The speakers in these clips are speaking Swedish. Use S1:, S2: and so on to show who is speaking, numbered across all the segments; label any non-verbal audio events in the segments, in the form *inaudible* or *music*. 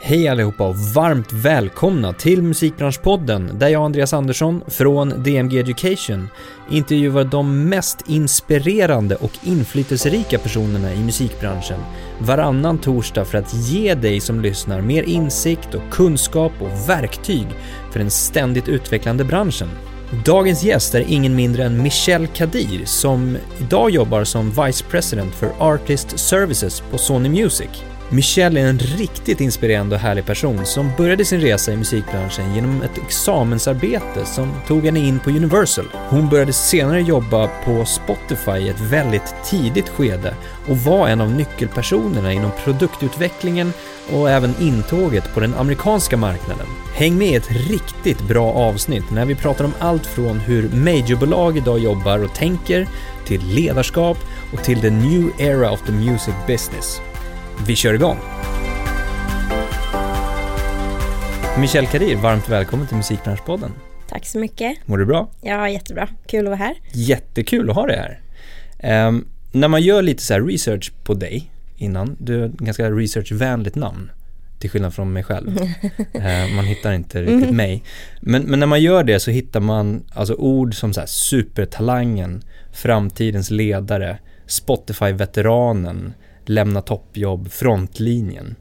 S1: Hej allihopa och varmt välkomna till Musikbranschpodden där jag, Andreas Andersson från DMG Education, intervjuar de mest inspirerande och inflytelserika personerna i musikbranschen varannan torsdag för att ge dig som lyssnar mer insikt och kunskap och verktyg för den ständigt utvecklande branschen. Dagens gäst är ingen mindre än Michel Kadir som idag jobbar som Vice President för Artist Services på Sony Music. Michelle är en riktigt inspirerande och härlig person som började sin resa i musikbranschen genom ett examensarbete som tog henne in på Universal. Hon började senare jobba på Spotify i ett väldigt tidigt skede och var en av nyckelpersonerna inom produktutvecklingen och även intåget på den amerikanska marknaden. Häng med i ett riktigt bra avsnitt när vi pratar om allt från hur majorbolag idag jobbar och tänker till ledarskap och till the new era of the music business. Vi kör igång! Michel Kadir, varmt välkommen till Musikbranschpodden.
S2: Tack så mycket.
S1: Mår du bra?
S2: Ja, jättebra. Kul att vara här.
S1: Jättekul att ha dig här. Um, när man gör lite så research på dig innan, du har ett ganska researchvänligt namn till skillnad från mig själv. uh, *laughs* man hittar inte riktigt mm. mig. Men, men, när man gör det så hittar man alltså ord som så här supertalangen, framtidens ledare, Spotify-veteranen, lämna toppjobb, frontlinjen.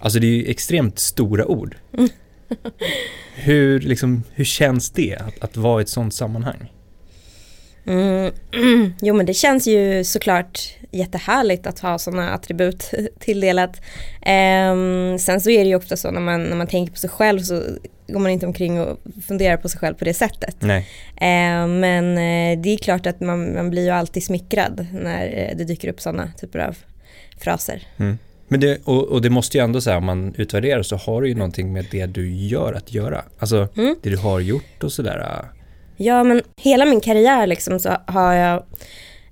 S1: Alltså det är ju extremt stora ord. *laughs* hur, liksom, hur känns det att, att vara i ett sånt sammanhang?
S2: Mm. *clears throat* Jo men det känns ju såklart jättehärligt att ha sådana attribut *laughs* tilldelat. Um, sen så är det ju ofta så när man, när man tänker på sig själv så går man inte omkring och funderar på sig själv på det sättet.
S1: Nej.
S2: Uh, men uh, det är klart att man, man blir ju alltid smickrad när uh, det dyker upp sådana typer av fraser.
S1: Mm. Men det, och, och, det måste ju ändå säga om man utvärderar så har du ju någonting med det du gör att göra. Alltså mm. det du har gjort och sådär.
S2: Ja men hela min karriär liksom så har jag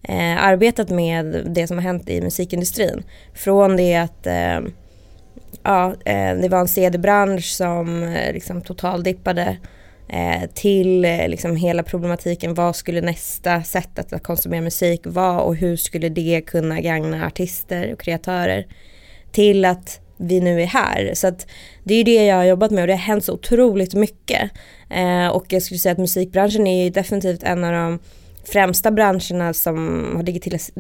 S2: eh, arbetat med det som har hänt i musikindustrin. Från det att eh, ja, eh, det var en CD-bransch som eh, liksom totaldippade till eh, liksom hela problematiken. Vad skulle nästa sätt att konsumera musik vara och hur skulle det kunna gagna artister och kreatörer? Till att vi nu är här. Så att det är det jag har jobbat med och det har hänt så otroligt mycket. Eh, och jag skulle säga att musikbranschen är definitivt en av de främsta branscherna som har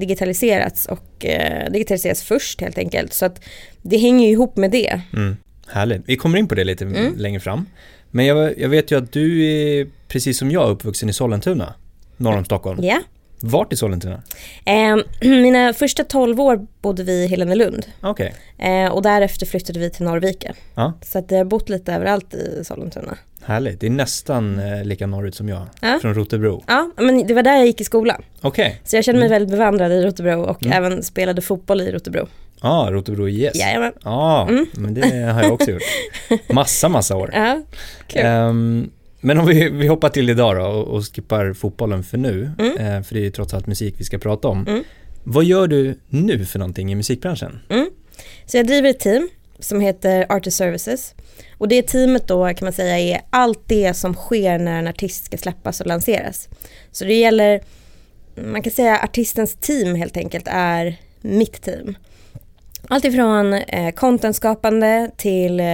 S2: digitaliserats och eh, digitaliserats först helt enkelt. Så att det hänger ihop med det.
S1: Mm, härligt. Vi kommer in på det lite mm. längre fram. Men jag, jag vet ju att du är precis som jag uppvuxen i Sollentuna, norr om Stockholm.
S2: Ja.
S1: Vart i Sollentuna?
S2: Eh, *clears throat* mina första 12 år bodde vi i Helenelund.
S1: Okay.
S2: Eh, och därefter flyttade vi till Norrviken.
S1: Ja.
S2: Så att jag har bott lite överallt i Sollentuna.
S1: Härligt, det är nästan eh, lika norrut som jag, ja. från Rotebro.
S2: Ja, men det var där jag gick i skolan.
S1: Okay.
S2: Så jag känner mig mm. väldigt bevandrad i Rotebro och mm. även spelade fotboll i Rotebro.
S1: Ja, ah, Rotebro IS.
S2: Jajamän.
S1: Ja, ah, mm. men det har jag också gjort. *laughs* Massa, massa år.
S2: Ja, kul. Um,
S1: men om vi, vi hoppar till idag då och, och skippar fotbollen för nu, mm. eh, för det är ju trots allt musik vi ska prata om. Mm. Vad gör du nu för någonting i musikbranschen?
S2: Mm. Så jag driver ett team som heter Artist Services. Och det teamet då kan man säga är allt det som sker när en artist ska släppas och lanseras. Så det gäller, man kan säga artistens team helt enkelt är mitt team. Allt ifrån eh, contentskapande till eh,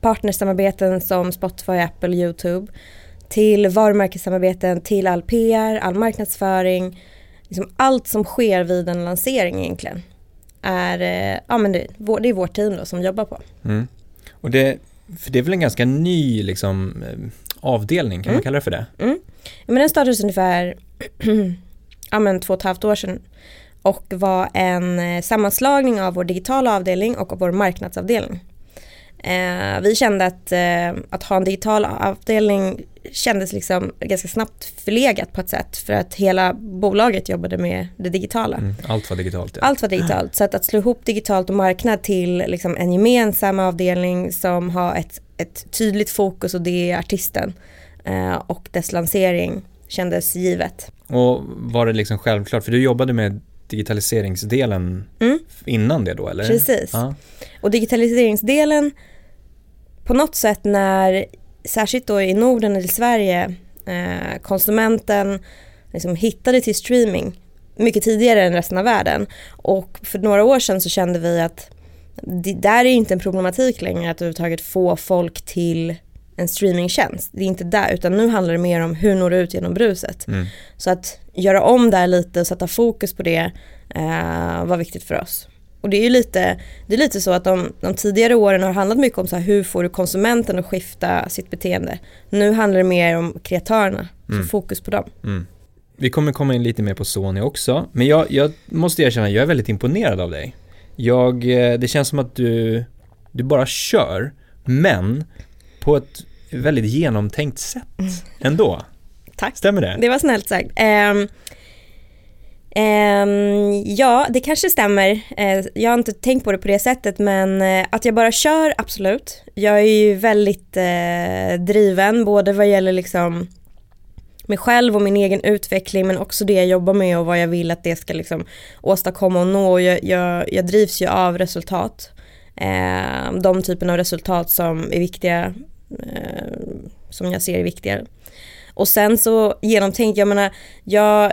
S2: partnersamarbeten som Spotify, Apple, YouTube till varumärkessamarbeten, till all PR, all marknadsföring. Liksom allt som sker vid en lansering egentligen är, eh, ja, men det, det är vårt team då som jobbar på.
S1: Mm. Och det, för det är väl en ganska ny liksom, eh, avdelning, kan mm. man kalla det för det?
S2: Mm. men den startades ungefär *clears throat* ja, men två och ett halvt år sedan och var en eh, sammanslagning av vår digitala avdelning och av vår marknadsavdelning. Eh, vi kände att, eh, att ha en digital avdelning kändes liksom ganska snabbt förlegat på ett sätt för att hela bolaget jobbade med det digitala. Mm,
S1: allt var digitalt. Ja.
S2: Allt var digitalt. Så att, att slå ihop digitalt och marknad till liksom en gemensam avdelning som har ett, ett tydligt fokus och det är artisten eh, och dess lansering kändes givet.
S1: Och var det liksom självklart, för du jobbade med digitaliseringsdelen mm. innan det då eller?
S2: Precis. Ja. Och digitaliseringsdelen på något sätt när, särskilt då i Norden eller Sverige, eh, konsumenten liksom hittade till streaming mycket tidigare än resten av världen. Och för några år sedan så kände vi att det där är inte en problematik längre att överhuvudtaget få folk till en streamingtjänst. Det är inte där utan nu handlar det mer om hur når du ut genom bruset.
S1: Mm.
S2: Så att göra om där lite och sätta fokus på det eh, var viktigt för oss. Och det är ju lite, det är lite så att de, de tidigare åren har handlat mycket om så här, hur får du konsumenten att skifta sitt beteende. Nu handlar det mer om kreatörerna,
S1: Mm.
S2: så fokus på dem.
S1: Mm. Vi kommer komma in lite mer på Sony också, men jag, jag måste erkänna, jag är väldigt imponerad av dig. Jag, eh, det känns som att du, du bara kör, men på ett väldigt genomtänkt sätt *laughs* ändå.
S2: Tack.
S1: Stämmer det?
S2: Det var snällt sagt. Ehm, ehm, ja, det kanske stämmer. Eh, jag har inte tänkt på det på det sättet men eh, att jag bara kör, absolut. Jag är ju väldigt eh, driven både vad gäller liksom mig själv och min egen utveckling men också det jag jobbar med och vad jag vill att det ska liksom åstadkomma och nå. Jag, jag, jag drivs ju av resultat. Eh, de typen av resultat som är viktiga, eh, som jag ser är viktiga. Och sen så genomtänkt, jag menar, jag,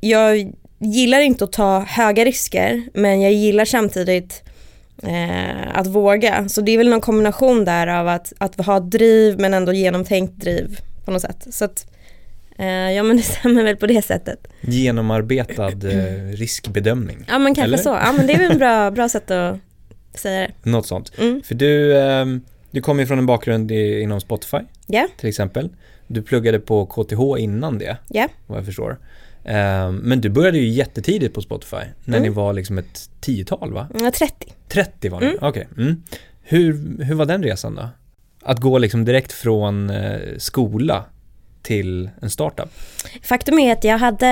S2: jag gillar inte att ta höga risker men jag gillar samtidigt eh, att våga. Så det är väl någon kombination där av att, att ha driv men ändå genomtänkt driv på något sätt. Så att, eh, ja men det *laughs* stämmer väl på det sättet.
S1: Genomarbetad eh, riskbedömning.
S2: Ja men kanske
S1: Eller?
S2: så. Ja men det är väl en bra, bra sätt att säga det.
S1: Något sånt.
S2: Mm.
S1: För du, ehm, du kommer ju från en bakgrund i, inom Spotify
S2: Ja.
S1: till exempel. Du pluggade på KTH innan det,
S2: Ja.
S1: vad jag förstår. Ehm, men du började ju jättetidigt på Spotify, när
S2: Mm.
S1: ni var liksom ett tiotal va?
S2: Ja, 30.
S1: 30 var ni,
S2: Mm.
S1: okej. Mm. Hur, hur var den resan då? Att gå liksom direkt från eh, skola till en startup?
S2: Faktum är att jag hade,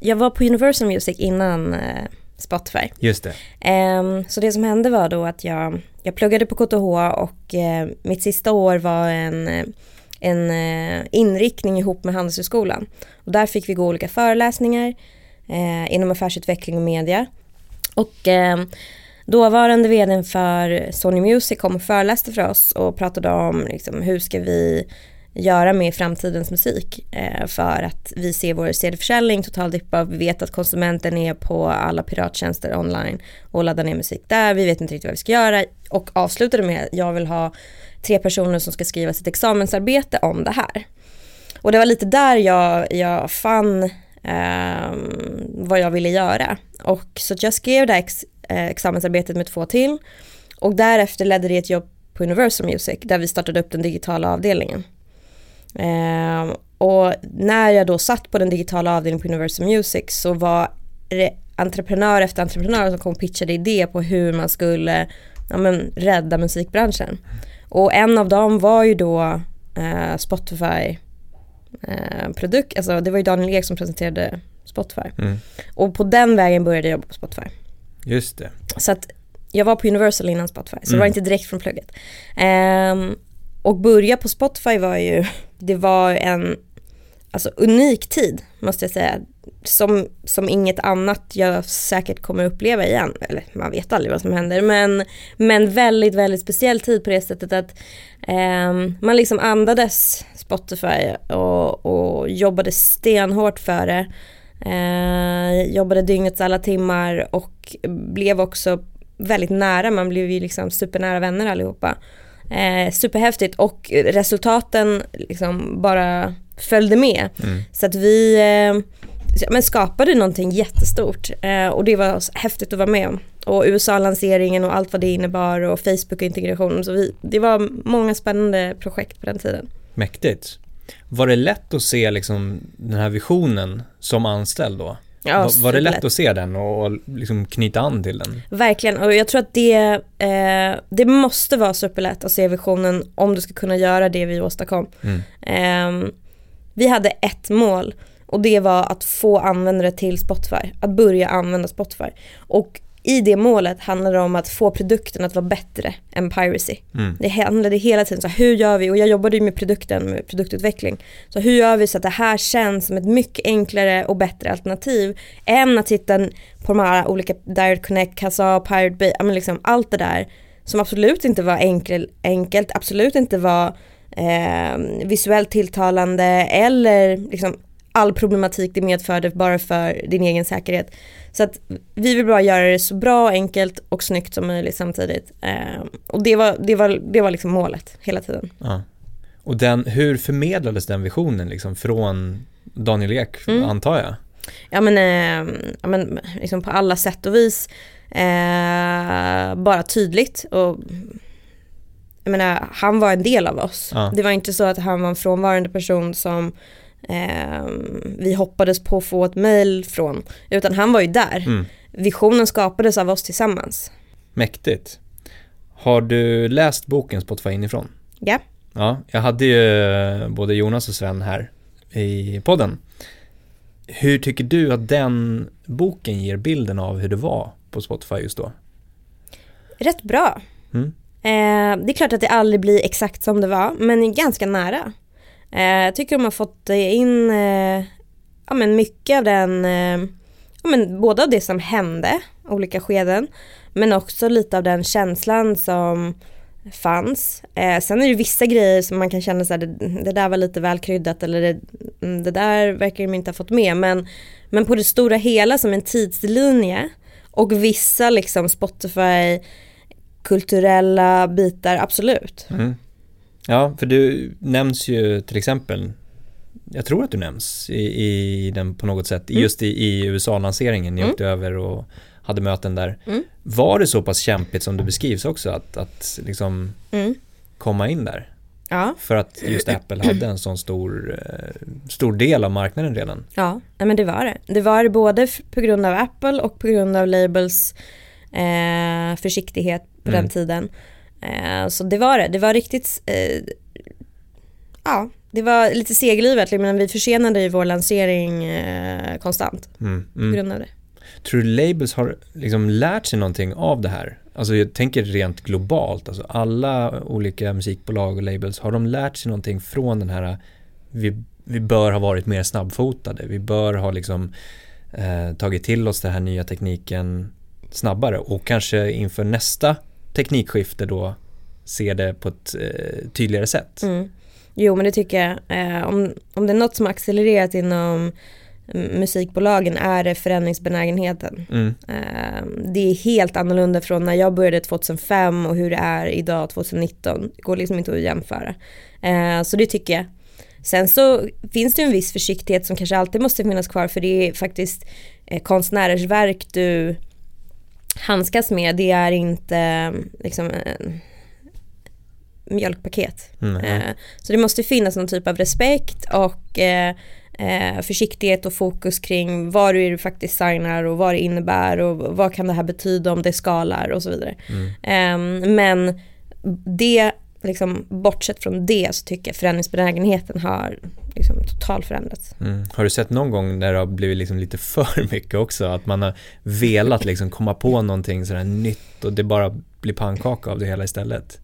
S2: jag var på Universal Music innan eh, Spotify.
S1: Just det.
S2: Ehm, så det som hände var då att jag, jag pluggade på KTH och eh, mitt sista år var en, en eh, inriktning ihop med Handelshögskolan. Och där fick vi gå olika föreläsningar eh, inom affärsutveckling och media. Och eh, dåvarande vdn för Sony Music kom och föreläste för oss och pratade om liksom, hur ska vi göra med framtidens musik eh, för att vi ser vår CD-försäljning totaldippa, vi vet att konsumenten är på alla pirattjänster online och laddar ner musik där, vi vet inte riktigt vad vi ska göra och avslutade med att jag vill ha tre personer som ska skriva sitt examensarbete om det här. Och det var lite där jag, jag fann eh, vad jag ville göra. Och så att jag skrev det här ex, eh, examensarbetet med två till och därefter ledde det ett jobb på Universal Music där vi startade upp den digitala avdelningen. Eh, och när jag då satt på den digitala avdelningen på Universal Music så var det entreprenör efter entreprenör som kom och pitchade idéer på hur man skulle ja, men, rädda musikbranschen. Och en av dem var ju då eh, Spotify eh, produkt, alltså det var ju Daniel Ek som presenterade Spotify.
S1: Mm.
S2: Och på den vägen började jag jobba på Spotify.
S1: Just det.
S2: Så att jag var på Universal innan Spotify, så det
S1: Mm.
S2: var inte direkt från plugget. Ehm, och börja på Spotify var ju, det var en alltså, unik tid måste jag säga. Som, som inget annat jag säkert kommer uppleva igen. Eller man vet aldrig vad som händer. Men, men väldigt, väldigt speciell tid på det sättet att ehm, man liksom andades Spotify och, och jobbade stenhårt för det. Eh, jobbade dygnets alla timmar och blev också väldigt nära, man blev ju liksom supernära vänner allihopa. Eh, superhäftigt och resultaten liksom bara följde med.
S1: Mm.
S2: Så att vi eh, men skapade någonting jättestort eh, och det var häftigt att vara med om. Och USA-lanseringen och allt vad det innebar och. Så vi, det var många spännande projekt på den tiden.
S1: Mäktigt. Var det lätt att se liksom den här visionen som anställd då?
S2: Ja,
S1: var, var det lätt att se den och, och liksom knyta an till den?
S2: Verkligen, och jag tror att det, eh, det måste vara superlätt att se visionen om du ska kunna göra det vi åstadkom.
S1: Mm.
S2: Ehm, vi hade ett mål och det var att få användare till Spotify, att börja använda Spotify. Och i det målet handlar det om att få produkten att vara bättre än piracy.
S1: Mm.
S2: Det handlade hela tiden så här, hur gör vi, och jag jobbade ju med produkten, med produktutveckling. Så hur gör vi så att det här känns som ett mycket enklare och bättre alternativ än att titta på de här olika Direct Connect, Kazaa, Pirate Bay, men liksom allt det där som absolut inte var enkel, enkelt, absolut inte var eh, visuellt tilltalande eller liksom all problematik det medförde bara för din egen säkerhet. Så att vi vill bara göra det så bra, enkelt och snyggt som möjligt samtidigt. Eh, och det var, det, var, det var liksom målet hela tiden.
S1: Ja. Och den, hur förmedlades den visionen liksom från Daniel Ek, mm. antar jag?
S2: Ja men, eh, ja, men liksom på alla sätt och vis eh, bara tydligt och jag menar, han var en del av oss. Ja. Det var inte så att han var en frånvarande person som eh, vi hoppades på att få ett mail från. Utan han var ju där. Mm. Visionen skapades av oss tillsammans.
S1: Mäktigt. Har du läst boken Spotify inifrån?
S2: Ja.
S1: Ja, jag hade ju både Jonas och Sven här i podden. Hur tycker du att den boken ger bilden av hur det var på Spotify just då?
S2: Rätt bra. Mm. Eh, det är klart att det aldrig blir exakt som det var, men ganska nära. Eh, jag tycker de har fått eh, in eh, ja, men mycket av den, eh, ja, men både av det som hände, olika skeden, men också lite av den känslan som fanns. Eh, sen är det vissa grejer som man kan känna så här, det, det där var lite väl kryddat eller det, mm, det, där verkar de inte ha fått med. Men, men på det stora hela som en tidslinje och vissa liksom Spotify kulturella bitar, absolut. Mm.
S1: Ja, för du nämns ju till exempel, jag tror att du nämns i, i den på något sätt, mm. just i, i USA-lanseringen, ni mm. åkte över och hade möten där. Mm. Var det så pass kämpigt som det beskrivs också att, att liksom mm. komma in där?
S2: Ja.
S1: För att just Apple hade en sån stor, eh, stor del av marknaden redan.
S2: Ja, men det var det. Det var det både på grund av Apple och på grund av Labels eh, försiktighet på mm. den tiden. Eh, så det var det. Det var riktigt, eh, ja, det var lite seglivet men vi försenade ju vår lansering eh, konstant mm. Mm. på grund av det.
S1: Tror du Labels har liksom lärt sig någonting av det här? Alltså jag tänker rent globalt, alltså alla olika musikbolag och labels, har de lärt sig någonting från den här, vi, vi bör ha varit mer snabbfotade, vi bör ha liksom eh, tagit till oss den här nya tekniken snabbare och kanske inför nästa teknikskifte då se det på ett eh, tydligare sätt. Mm.
S2: Jo men det tycker jag. Eh, om, om det är något som accelererat inom musikbolagen är det förändringsbenägenheten. Mm. Eh, det är helt annorlunda från när jag började 2005 och hur det är idag 2019. Det går liksom inte att jämföra. Eh, så det tycker jag. Sen så finns det en viss försiktighet som kanske alltid måste finnas kvar för det är faktiskt eh, konstnärers verk du handskas med. Det är inte liksom mjölkpaket. Mm. så det måste finnas någon typ av respekt och eh, försiktighet och fokus kring vad du faktiskt signar och vad det innebär och vad kan det här betyda om det skalar och så vidare. Mm. Eh, men det, liksom, bortsett från det så tycker jag förändringsbenägenheten har liksom totalt förändrats.
S1: Mm. Har du sett någon gång när det har blivit liksom lite för *laughs* mycket också? Att man har velat liksom komma på någonting sådär nytt och det bara blir pannkaka av det hela istället?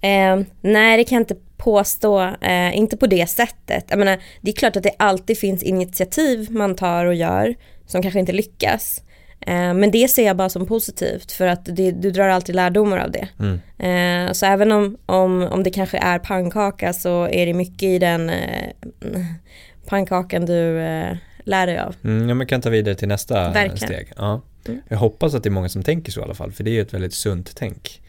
S2: Eh, nej, det kan jag inte påstå, eh, inte på det sättet. Jag menar, det är klart att det alltid finns initiativ man tar och gör som kanske inte lyckas. Eh, men det ser jag bara som positivt för att det, du drar alltid lärdomar av det. Mm. Eh, så även om, om, om det kanske är pannkaka så är det mycket i den eh, pannkakan du lär dig av.
S1: Mm, ja, men kan ta vidare till nästa Verkligen. steg. Ja. Mm. Jag hoppas att det är många som tänker så i alla fall, för det är ju ett väldigt sunt tänk.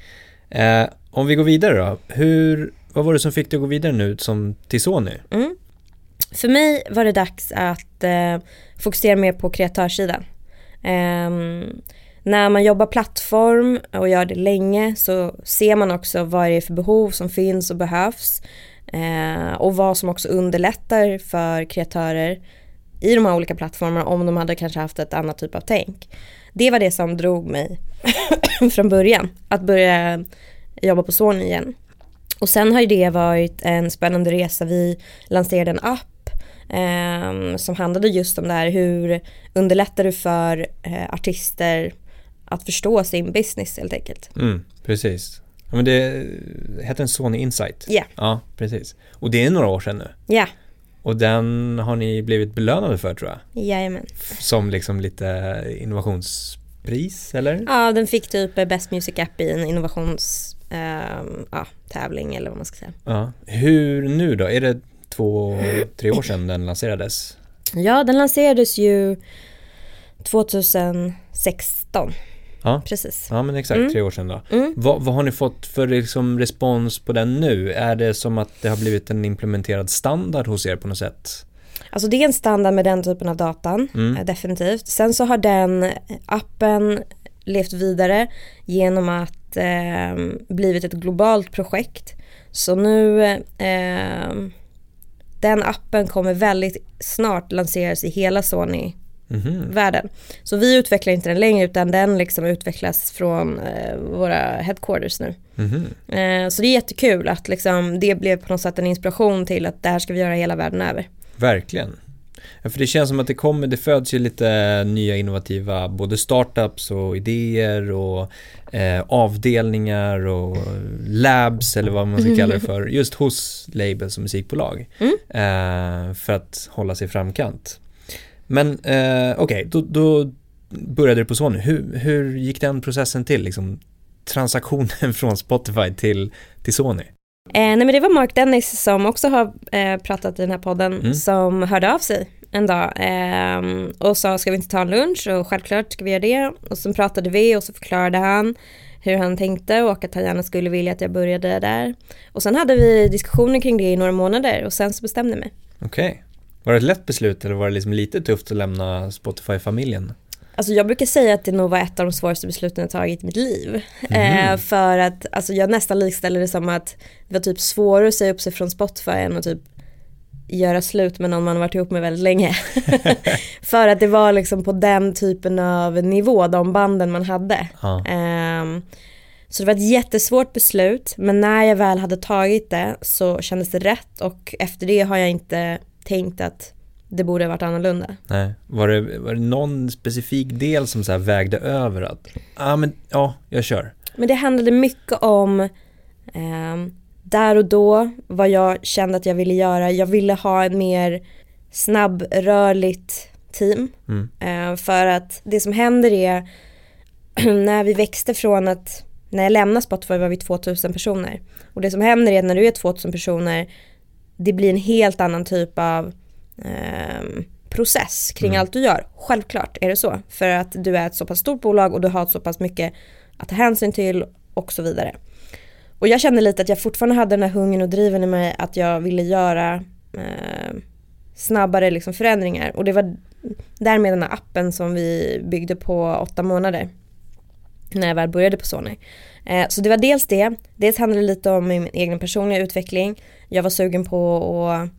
S1: Eh, om vi går vidare då, hur, vad var det som fick dig att gå vidare nu som till Sony? Mm.
S2: För mig var det dags att eh, fokusera mer på kreatörssidan. Eh, när man jobbar plattform och gör det länge så ser man också vad det är för behov som finns och behövs. Eh, och vad som också underlättar för kreatörer i de här olika plattformarna om de hade kanske haft ett annat typ av tänk. Det var det som drog mig *coughs* från början, att börja jobba på Sony igen. Och sen har ju det varit en spännande resa. Vi lanserade en app eh, som handlade just om det här hur underlättar du för eh, artister att förstå sin business helt enkelt.
S1: Mm, precis. Ja, men det heter en Sony Insight.
S2: Ja. Yeah.
S1: Ja, precis. Och det är några år sedan nu.
S2: Ja. Yeah.
S1: Och den har ni blivit belönade för tror jag.
S2: Jajamän.
S1: Som liksom lite innovationspris eller?
S2: Ja, den fick typ Best Music App i en innovations eh, ja, tävling eller vad man ska säga.
S1: Ja. Hur nu då? Är det två, tre år sedan den lanserades.
S2: Ja, den lanserades ju 2016.
S1: Ja.
S2: Precis.
S1: Ja men exakt,
S2: Mm.
S1: tre år sedan då.
S2: Mm.
S1: Vad, vad har ni fått för liksom respons på den nu? Är det som att det har blivit en implementerad standard hos er på något sätt?
S2: Alltså det är en standard med den typen av datan,
S1: Mm.
S2: eh, definitivt. Sen så har den appen levt vidare genom att eh, blivit ett globalt projekt. Så nu, eh, den appen kommer väldigt snart lanseras i hela Sony-världen.
S1: Mhm.
S2: Så vi utvecklar inte den längre utan den liksom utvecklas från eh, våra headquarters nu.
S1: Mhm.
S2: Eh, så det är jättekul att liksom, det blev på något sätt en inspiration till att det här ska vi göra hela världen över.
S1: Verkligen. Ja, för det känns som att det kommer, det föds ju lite nya innovativa både startups och idéer och eh, avdelningar och labs eller vad man ska kalla det för just hos labels och musikbolag.
S2: Mm.
S1: Eh, för att hålla sig i framkant. Men eh, okej, då, då började det på Sony. Hur, hur gick den processen till? Liksom, transaktionen *laughs* från Spotify till, till Sony?
S2: Eh, nej men det var Mark Dennis som också har eh, pratat i den här podden
S1: Mm.
S2: som hörde av sig en dag ehm, och sa ska vi inte ta en lunch och självklart ska vi göra det och sen pratade vi och så förklarade han hur han tänkte och att han gärna skulle vilja att jag började där och sen hade vi diskussioner kring det i några månader och sen så bestämde jag mig.
S1: Okej. Var det ett lätt beslut eller var det liksom lite tufft att lämna Spotify-familjen?
S2: Alltså jag brukar säga att det nog var ett av de svåraste besluten jag tagit i mitt liv. Eh, för att alltså jag nästan likställer det som att det var typ svårare att säga upp sig från Spotify än att typ göra slut med någon man varit ihop med väldigt länge. *laughs* *laughs* för att det var liksom på den typen av nivå, de banden man hade.
S1: Ja.
S2: Ehm, så det var ett jättesvårt beslut, men när jag väl hade tagit det så kändes det rätt och efter det har jag inte tänkt att det borde ha varit annorlunda.
S1: Nej. Var det, var det någon specifik del som så vägde över att, ja ah, men ja, jag kör.
S2: Men det handlade mycket om ehm, där och då vad jag kände att jag ville göra. Jag ville ha en mer snabbrörligt team.
S1: Mm.
S2: Eh, för att det som händer är *clears throat* när vi växte från att när jag lämnade Spotify var vi 2000 personer. Och det som händer är att när du är 2000 personer det blir en helt annan typ av ehm, process kring
S1: Mm.
S2: allt du gör. Självklart är det så. För att du är ett så pass stort bolag och du har så pass mycket att ta hänsyn till och så vidare. Och jag kände lite att jag fortfarande hade den här hungern och driven i mig att jag ville göra eh, snabbare liksom förändringar. Och det var därmed den här appen som vi byggde på åtta månader. När jag väl började på Sony. Eh, så det var dels det. Dels handlade det lite om min egen personliga utveckling. Jag var sugen på att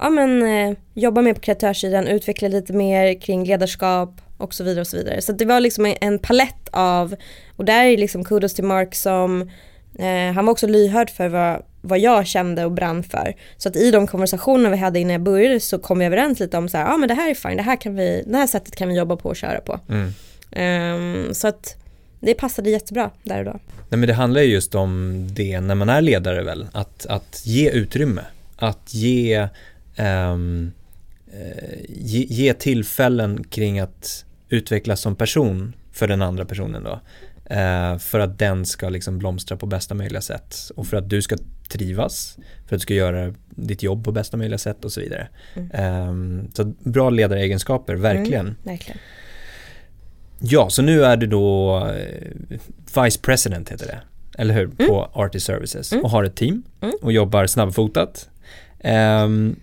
S2: ja, men, eh, jobba mer på kreatörssidan, utveckla lite mer kring ledarskap och så vidare och så vidare. Så det var liksom en, en palett av, och där är liksom kudos till Mark som, eh, han var också lyhörd för vad, vad jag kände och brann för. Så att i de konversationer vi hade innan jag började så kom vi överens lite om så här, ja ah, men det här är fine, det här, kan vi, det här sättet kan vi jobba på och köra på.
S1: Mm.
S2: Ehm, så att det passade jättebra där och då.
S1: Nej men det handlar ju just om det när man är ledare väl, att, att ge utrymme, att ge, eh, ge, ge tillfällen kring att utvecklas som person för den andra personen då. Eh, för att den ska liksom blomstra på bästa möjliga sätt och för att du ska trivas, för att du ska göra ditt jobb på bästa möjliga sätt och så vidare.
S2: Mm.
S1: Ehm, så bra ledaregenskaper, verkligen.
S2: Mm, verkligen.
S1: Ja, så nu är du då eh, Vice President heter det, eller hur? På Artist Services
S2: Mm.
S1: och har ett team
S2: Mm.
S1: och jobbar snabbfotat. Ehm,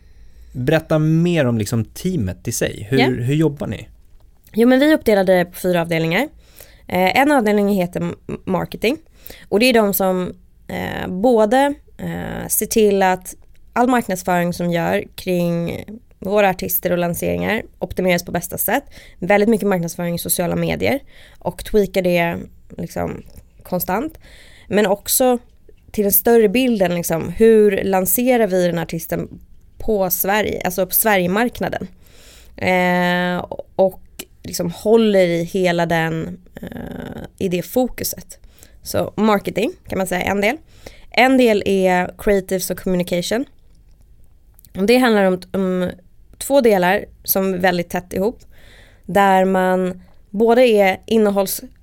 S1: berätta mer om liksom teamet i sig, hur,
S2: Ja.
S1: hur jobbar ni?
S2: Jo men vi är uppdelade på fyra avdelningar. Eh, en avdelning heter marketing och det är de som eh, både eh, ser till att all marknadsföring som gör kring våra artister och lanseringar optimeras på bästa sätt. Väldigt mycket marknadsföring i sociala medier och tweakar det liksom konstant. Men också till den större bilden liksom, hur lanserar vi den artisten på Sverige, alltså på Sverigemarknaden. Eh, och liksom håller i hela den, eh, i det fokuset. Så marketing kan man säga en del. En del är creatives och communication. Det handlar om, om två delar som är väldigt tätt ihop. Där man både är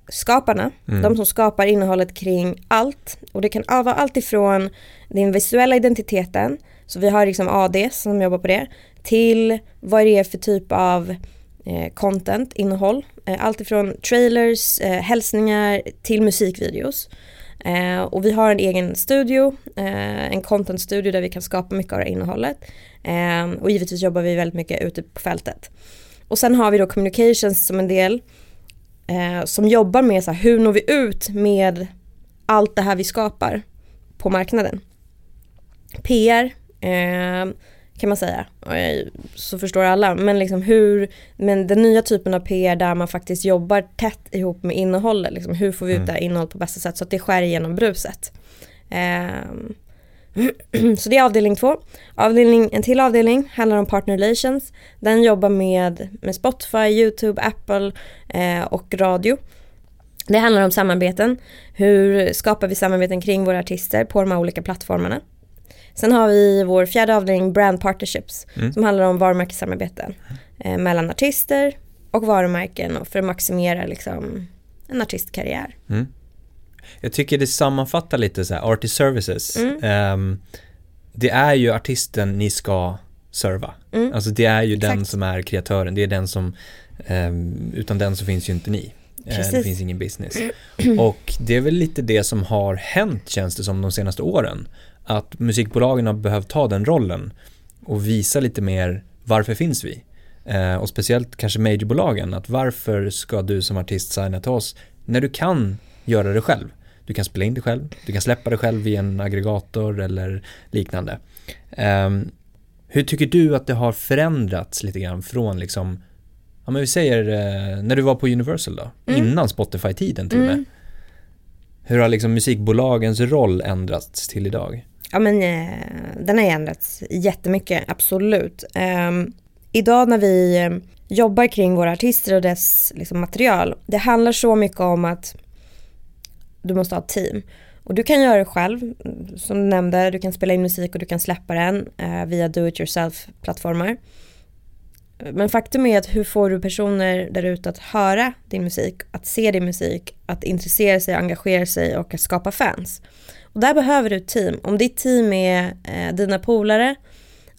S2: skaparna,
S1: Mm.
S2: de som skapar innehållet kring allt. Och det kan vara allt ifrån den visuella identiteten, så vi har liksom AD som jobbar på det, till vad det är för typ av eh, content, innehåll. Eh, allt ifrån trailers, eh, hälsningar till musikvideos. Eh, och vi har en egen studio, eh, en content studio där vi kan skapa mycket av det här innehållet. Eh, och givetvis jobbar vi väldigt mycket ute på fältet. Och sen har vi då communications som en del eh, som jobbar med så här, hur når vi ut med allt det här vi skapar på marknaden. PR eh, kan man säga, eh, så förstår alla, men liksom hur, men den nya typen av PR där man faktiskt jobbar tätt ihop med innehållet, liksom, hur får vi ut
S1: Mm.
S2: det här innehållet på bästa sätt så att det skär igenom bruset. Ehm, *clears throat* så det är avdelning två. Avdelning, en till avdelning handlar om partner relations. Den jobbar med, med Spotify, YouTube, Apple eh, och radio. Det handlar om samarbeten. Hur skapar vi samarbeten kring våra artister på de här olika plattformarna? Sen har vi vår fjärde avdelning Brand Partnerships
S1: Mm.
S2: som handlar om varumärkessamarbeten eh, mellan artister och varumärken och för att maximera liksom, en artistkarriär.
S1: Mm. Jag tycker det sammanfattar lite så här, artist services. Ehm, det är ju artisten ni ska serva.
S2: Mm.
S1: Alltså det är ju den
S2: Exakt.
S1: som är kreatören, det är den som, ehm, utan den så finns ju inte ni. Eh, det
S2: Precis.
S1: finns ingen business. *clears throat* Och det är väl lite det som har hänt känns det som de senaste åren. Att musikbolagen har behövt ta den rollen och visa lite mer varför finns vi? Eh, och speciellt kanske majorbolagen, att varför ska du som artist signa till oss när du kan göra det själv? Du kan spela in det själv, du kan släppa det själv i en aggregator eller liknande. Ehm, hur tycker du att det har förändrats lite grann från liksom, ja men vi säger eh, när du var på Universal då,
S2: Mm.
S1: innan Spotify-tiden till och med.
S2: Mm.
S1: Hur har liksom musikbolagens roll ändrats till idag?
S2: Ja men eh, den har ändrats jättemycket, absolut. Ehm, idag när vi eh, jobbar kring våra artister och dess liksom, material, det handlar så mycket om att du måste ha ett team. Och du kan göra det själv, som du nämnde, du kan spela in musik och du kan släppa den eh, via do it yourself-plattformar. Men faktum är att hur får du personer där ute att höra din musik, att se din musik, att intressera sig, engagera sig och att skapa fans. Och där behöver du ett team. Om ditt team är eh, dina polare,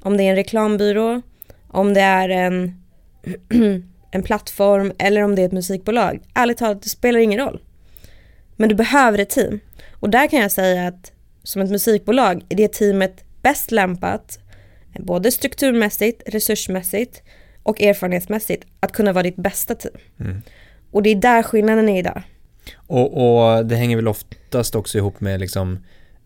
S2: om det är en reklambyrå, om det är en, *clears throat* en plattform eller om det är ett musikbolag. Ärligt talat, det spelar ingen roll. Men du behöver ett team. Och där kan jag säga att som ett musikbolag är det teamet bäst lämpat, både strukturmässigt, resursmässigt och erfarenhetsmässigt, att kunna vara ditt bästa team.
S1: Mm.
S2: Och det är där skillnaden är idag.
S1: Och, och det hänger väl oftast också ihop med liksom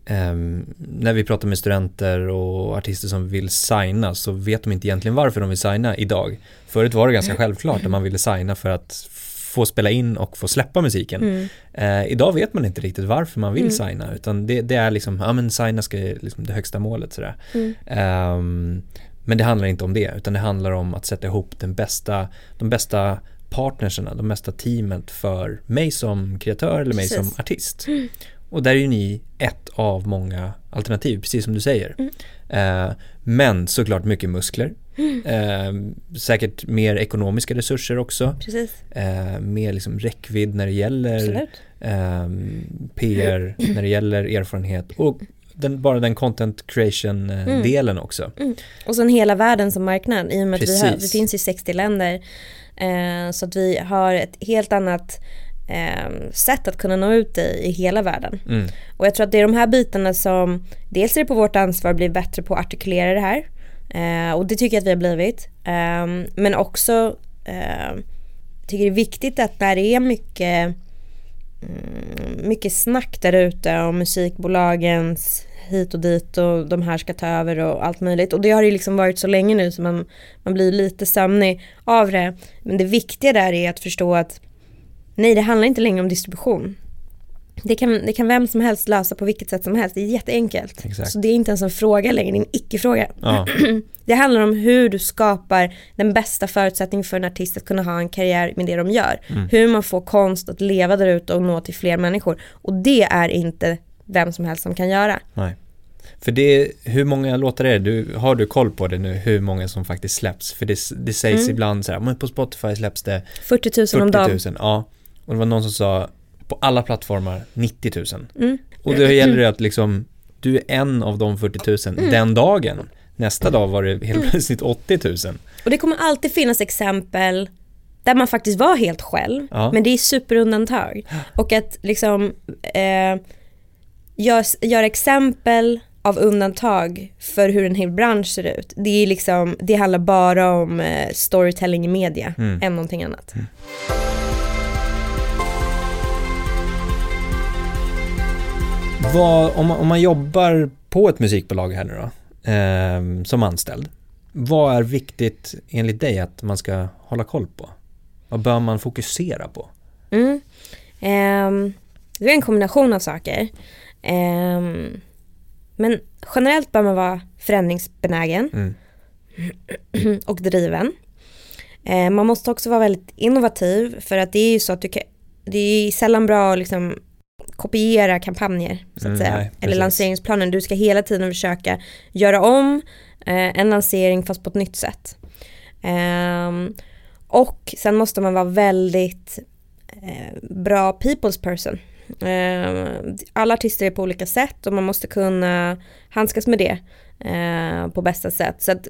S1: ehm, när vi pratar med studenter och artister som vill signa så vet de inte egentligen varför de vill signa idag. Förut var det ganska självklart att man ville signa för att få spela in och få släppa musiken.
S2: Mm.
S1: Eh, idag vet man inte riktigt varför man vill
S2: Mm.
S1: signa utan det, det är liksom, ja men signa ska liksom det högsta målet sådär.
S2: Mm.
S1: Ehm, men det handlar inte om det utan det handlar om att sätta ihop den bästa, de bästa partnerserna, de bästa teamet för mig som kreatör eller mig
S2: Precis.
S1: som artist. Och där är ju ni ett av många alternativ, precis som du säger.
S2: Mm.
S1: Eh, men såklart mycket muskler. Eh, säkert mer ekonomiska resurser också.
S2: Precis,
S1: Eh, mer liksom räckvidd när det gäller ehm, PR, när det gäller erfarenhet och den, bara den content creation eh,
S2: Mm.
S1: också.
S2: Och sen hela världen som marknad i och med att vi, har, vi
S1: Precis.
S2: finns i 60 länder. Eh, så att vi har ett helt annat eh, sätt att kunna nå ut i, i hela världen.
S1: Mm.
S2: Och jag tror att det är de här bitarna som, dels är det på vårt ansvar att bli bättre på att artikulera det här. Eh, och det tycker jag att vi har blivit. Eh, men också eh, tycker det är viktigt att när det är mycket, mm, mycket snack där ute om musikbolagens hit och dit och de här ska ta över och allt möjligt. Och det har ju liksom varit så länge nu så man, man blir lite sömnig av det. Men det viktiga där är att förstå att nej, det handlar inte längre om distribution. Det kan, det kan vem som helst lösa på vilket sätt som helst. Det är jätteenkelt.
S1: Exakt.
S2: Så det är inte ens en fråga längre, det är en icke-fråga.
S1: Ja, *clears throat*
S2: Det handlar om hur du skapar den bästa förutsättningen för en artist att kunna ha en karriär med det de gör.
S1: Mm.
S2: Hur man får konst att leva där ute och nå till fler människor. Och det är inte vem som helst som kan göra.
S1: nej. För det, hur många låtar är det? Du, har du koll på det nu, hur många som faktiskt släpps? För det, det sägs
S2: Mm.
S1: ibland så här, men på Spotify släpps det
S2: 40 000 om
S1: 40
S2: dagen.
S1: 000, ja. och det var någon som sa på alla plattformar 90 000.
S2: Mm.
S1: Och då gäller det att liksom, du är en av de 40 000
S2: Mm.
S1: den dagen. Nästa dag var det helt plötsligt 80 000.
S2: Och det kommer alltid finnas exempel där man faktiskt var helt själv,
S1: Ja.
S2: men det är superundantag. Och att liksom eh, göra gör exempel av undantag för hur en hel bransch ser ut. Det, är liksom, det handlar bara om eh, storytelling i media
S1: Mm.
S2: än någonting annat.
S1: Vad, om, man, om man jobbar på ett musikbolag här nu då, ehm, som anställd. Vad är viktigt enligt dig att man ska hålla koll på? Vad bör man fokusera på?
S2: Mm. Ehm, det är en kombination av saker. Ehm, men generellt bör man vara förändringsbenägen
S1: Mm. *clears throat*
S2: och driven. Eh, man måste också vara väldigt innovativ för att det är ju så att du kan, det är sällan bra att liksom kopiera kampanjer så att
S1: Mm,
S2: säga.
S1: nej,
S2: Eller lanseringsplanen. Du ska hela tiden försöka göra om eh, en lansering fast på ett nytt sätt. Ehm, och sen måste man vara väldigt eh, bra people's person. Ehm, alla artister är på olika sätt och man måste kunna handskas med det eh, på bästa sätt. Så att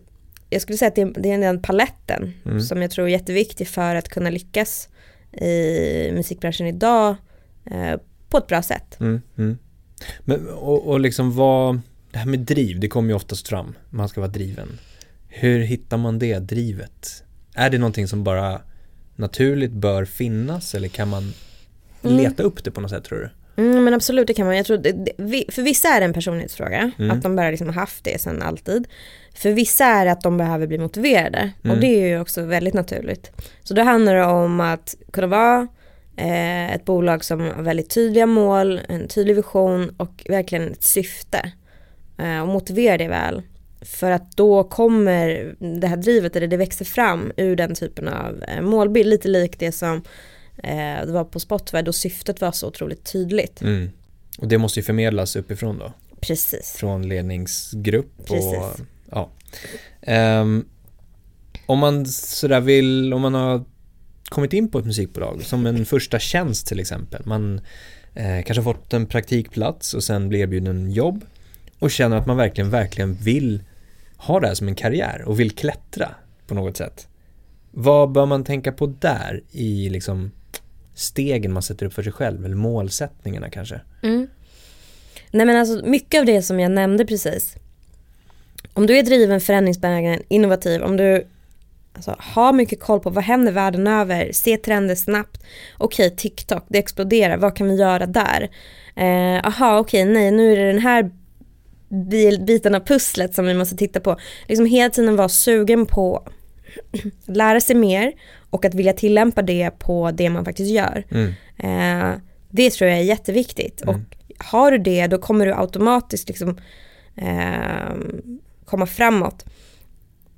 S2: jag skulle säga att det är, det är den paletten
S1: Mm.
S2: som jag tror är jätteviktig för att kunna lyckas i musikbranschen idag eh, på ett bra sätt.
S1: Mm, mm. Men, och, och liksom vad, det här med driv, det kommer ju oftast fram. Man ska vara driven. Hur hittar man det drivet? Är det någonting som bara naturligt bör finnas eller kan man
S2: Mm.
S1: leta upp det på något sätt tror du?
S2: Mm, men absolut, det kan man. Jag tror det, för vissa är det en personlighetsfråga,
S1: Mm.
S2: att de bara liksom har haft det sedan alltid. För vissa är det att de behöver bli motiverade
S1: Mm.
S2: och det är ju också väldigt naturligt. Så då handlar det om att kunna vara eh, ett bolag som har väldigt tydliga mål, en tydlig vision och verkligen ett syfte. Eh, och motivera det väl. För att då kommer det här drivet, eller det växer fram ur den typen av eh, målbild, lite likt det som eh, det var på Spotify då syftet var så otroligt tydligt.
S1: Mm. Och det måste ju förmedlas uppifrån då,
S2: Precis.
S1: från ledningsgrupp och
S2: Precis.
S1: ja. Ehm, om man sådär vill, om man har kommit in på ett musikbolag som en första tjänst till exempel. Man eh, kanske har fått en praktikplats och sen blir erbjuden jobb och känner att man verkligen, verkligen vill ha det här som en karriär och vill klättra på något sätt. Vad bör man tänka på där i liksom stegen man sätter upp för sig själv eller målsättningarna kanske?
S2: Mm. Nej men alltså mycket av det som jag nämnde precis. Om du är driven, förändringsbenägen, innovativ, om du alltså, har mycket koll på vad händer världen över, se trender snabbt. Okej, TikTok, det exploderar, vad kan vi göra där? Eh, aha, okej, nej, nu är det den här biten av pusslet som vi måste titta på. Liksom hela tiden vara sugen på att lära sig mer och att vilja tillämpa det på det man faktiskt gör.
S1: Mm.
S2: Eh, det tror jag är jätteviktigt.
S1: Mm.
S2: Och har du det, då kommer du automatiskt liksom, eh, komma framåt.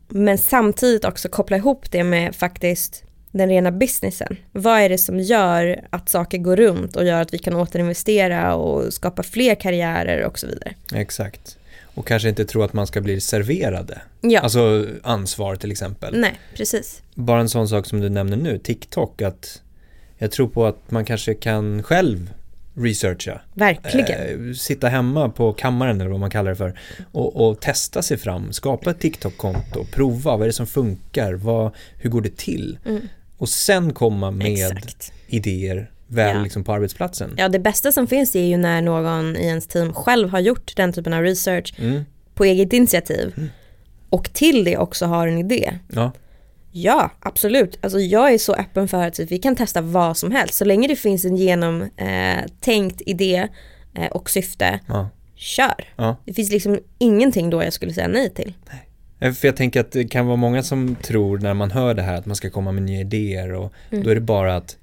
S2: Men samtidigt också koppla ihop det med faktiskt den rena businessen. Vad är det som gör att saker går runt och gör att vi kan återinvestera och skapa fler karriärer och så vidare.
S1: Exakt. Och kanske inte tro att man ska bli serverade.
S2: Ja,
S1: Alltså ansvar till exempel.
S2: nej, precis.
S1: Bara en sån sak som du nämner nu, TikTok, att jag tror på att man kanske kan själv researcha.
S2: Verkligen.
S1: Eh, sitta hemma på kammaren eller vad man kallar det för och, och testa sig fram, skapa ett TikTok-konto, prova, vad är det som funkar, vad, hur går det till?
S2: Mm.
S1: Och sen komma med
S2: Exakt.
S1: idéer väl
S2: Ja.
S1: liksom på arbetsplatsen.
S2: Ja, det bästa som finns är ju när någon i ens team själv har gjort den typen av research
S1: Mm,
S2: på eget initiativ. Och till det också har en idé.
S1: ja,
S2: Ja, absolut. Alltså jag är så öppen för att vi kan testa vad som helst. Så länge det finns en genomtänkt idé eh, och syfte,
S1: ja,
S2: kör.
S1: ja.
S2: Det finns liksom ingenting då jag skulle säga nej till.
S1: Eh, För jag tänker att det kan vara många som tror när man hör det här att man ska komma med nya idéer och
S2: Mm.
S1: då är det bara att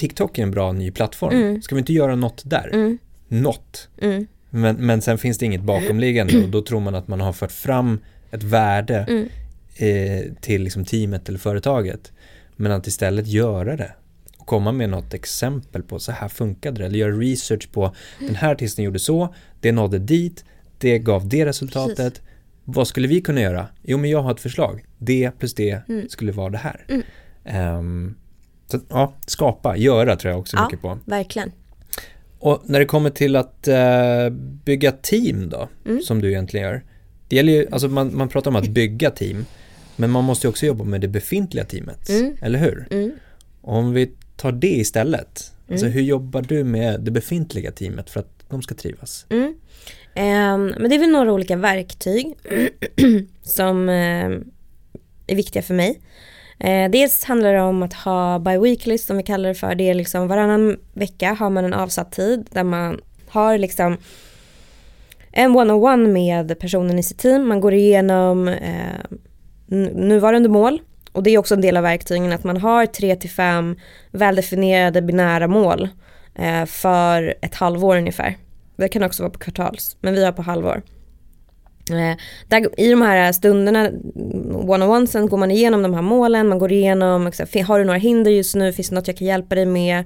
S1: TikTok är en bra ny plattform.
S2: Mm.
S1: Ska vi inte göra något där?
S2: Mm,
S1: Något.
S2: mm,
S1: Men, men sen finns det inget bakomliggande och då tror man att man har fört fram ett värde
S2: mm.
S1: eh, till liksom teamet eller företaget. Men att istället göra det och komma med något exempel på så här funkade det eller göra research på den här artisten gjorde så, det nådde dit, det gav det resultatet. Vad skulle vi kunna göra? Jo men jag har ett förslag. Det plus det
S2: Mm.
S1: skulle vara det här.
S2: Mm.
S1: Så, ja, skapa, göra tror jag också
S2: Ja.
S1: mycket på.
S2: Verkligen.
S1: Och när det kommer till att eh, bygga team då,
S2: Mm.
S1: som du egentligen gör. Det gäller ju, alltså man, man pratar om att bygga team, men man måste ju också jobba med det befintliga teamet,
S2: Mm.
S1: eller hur?
S2: Mm.
S1: Om vi tar det istället, alltså
S2: Mm.
S1: hur jobbar du med det befintliga teamet för att de ska trivas?
S2: Ehm, men det är väl några olika verktyg *clears throat* som ehm, är viktiga för mig. Eh, dels handlar det om att ha bi-weekly som vi kallar det för. Det är liksom varannan vecka har man en avsatt tid där man har liksom en one-on-one med personen i sitt team. Man går igenom eh, nuvarande mål och det är också en del av verktygen att man har tre till fem väldefinierade binära mål eh, för ett halvår ungefär. Det kan också vara på kvartals, men vi har på halvår. Eh, där, I de här stunderna, one-on-onesen, går man igenom de här målen, man går igenom, liksom, har du några hinder just nu, finns det något jag kan hjälpa dig med?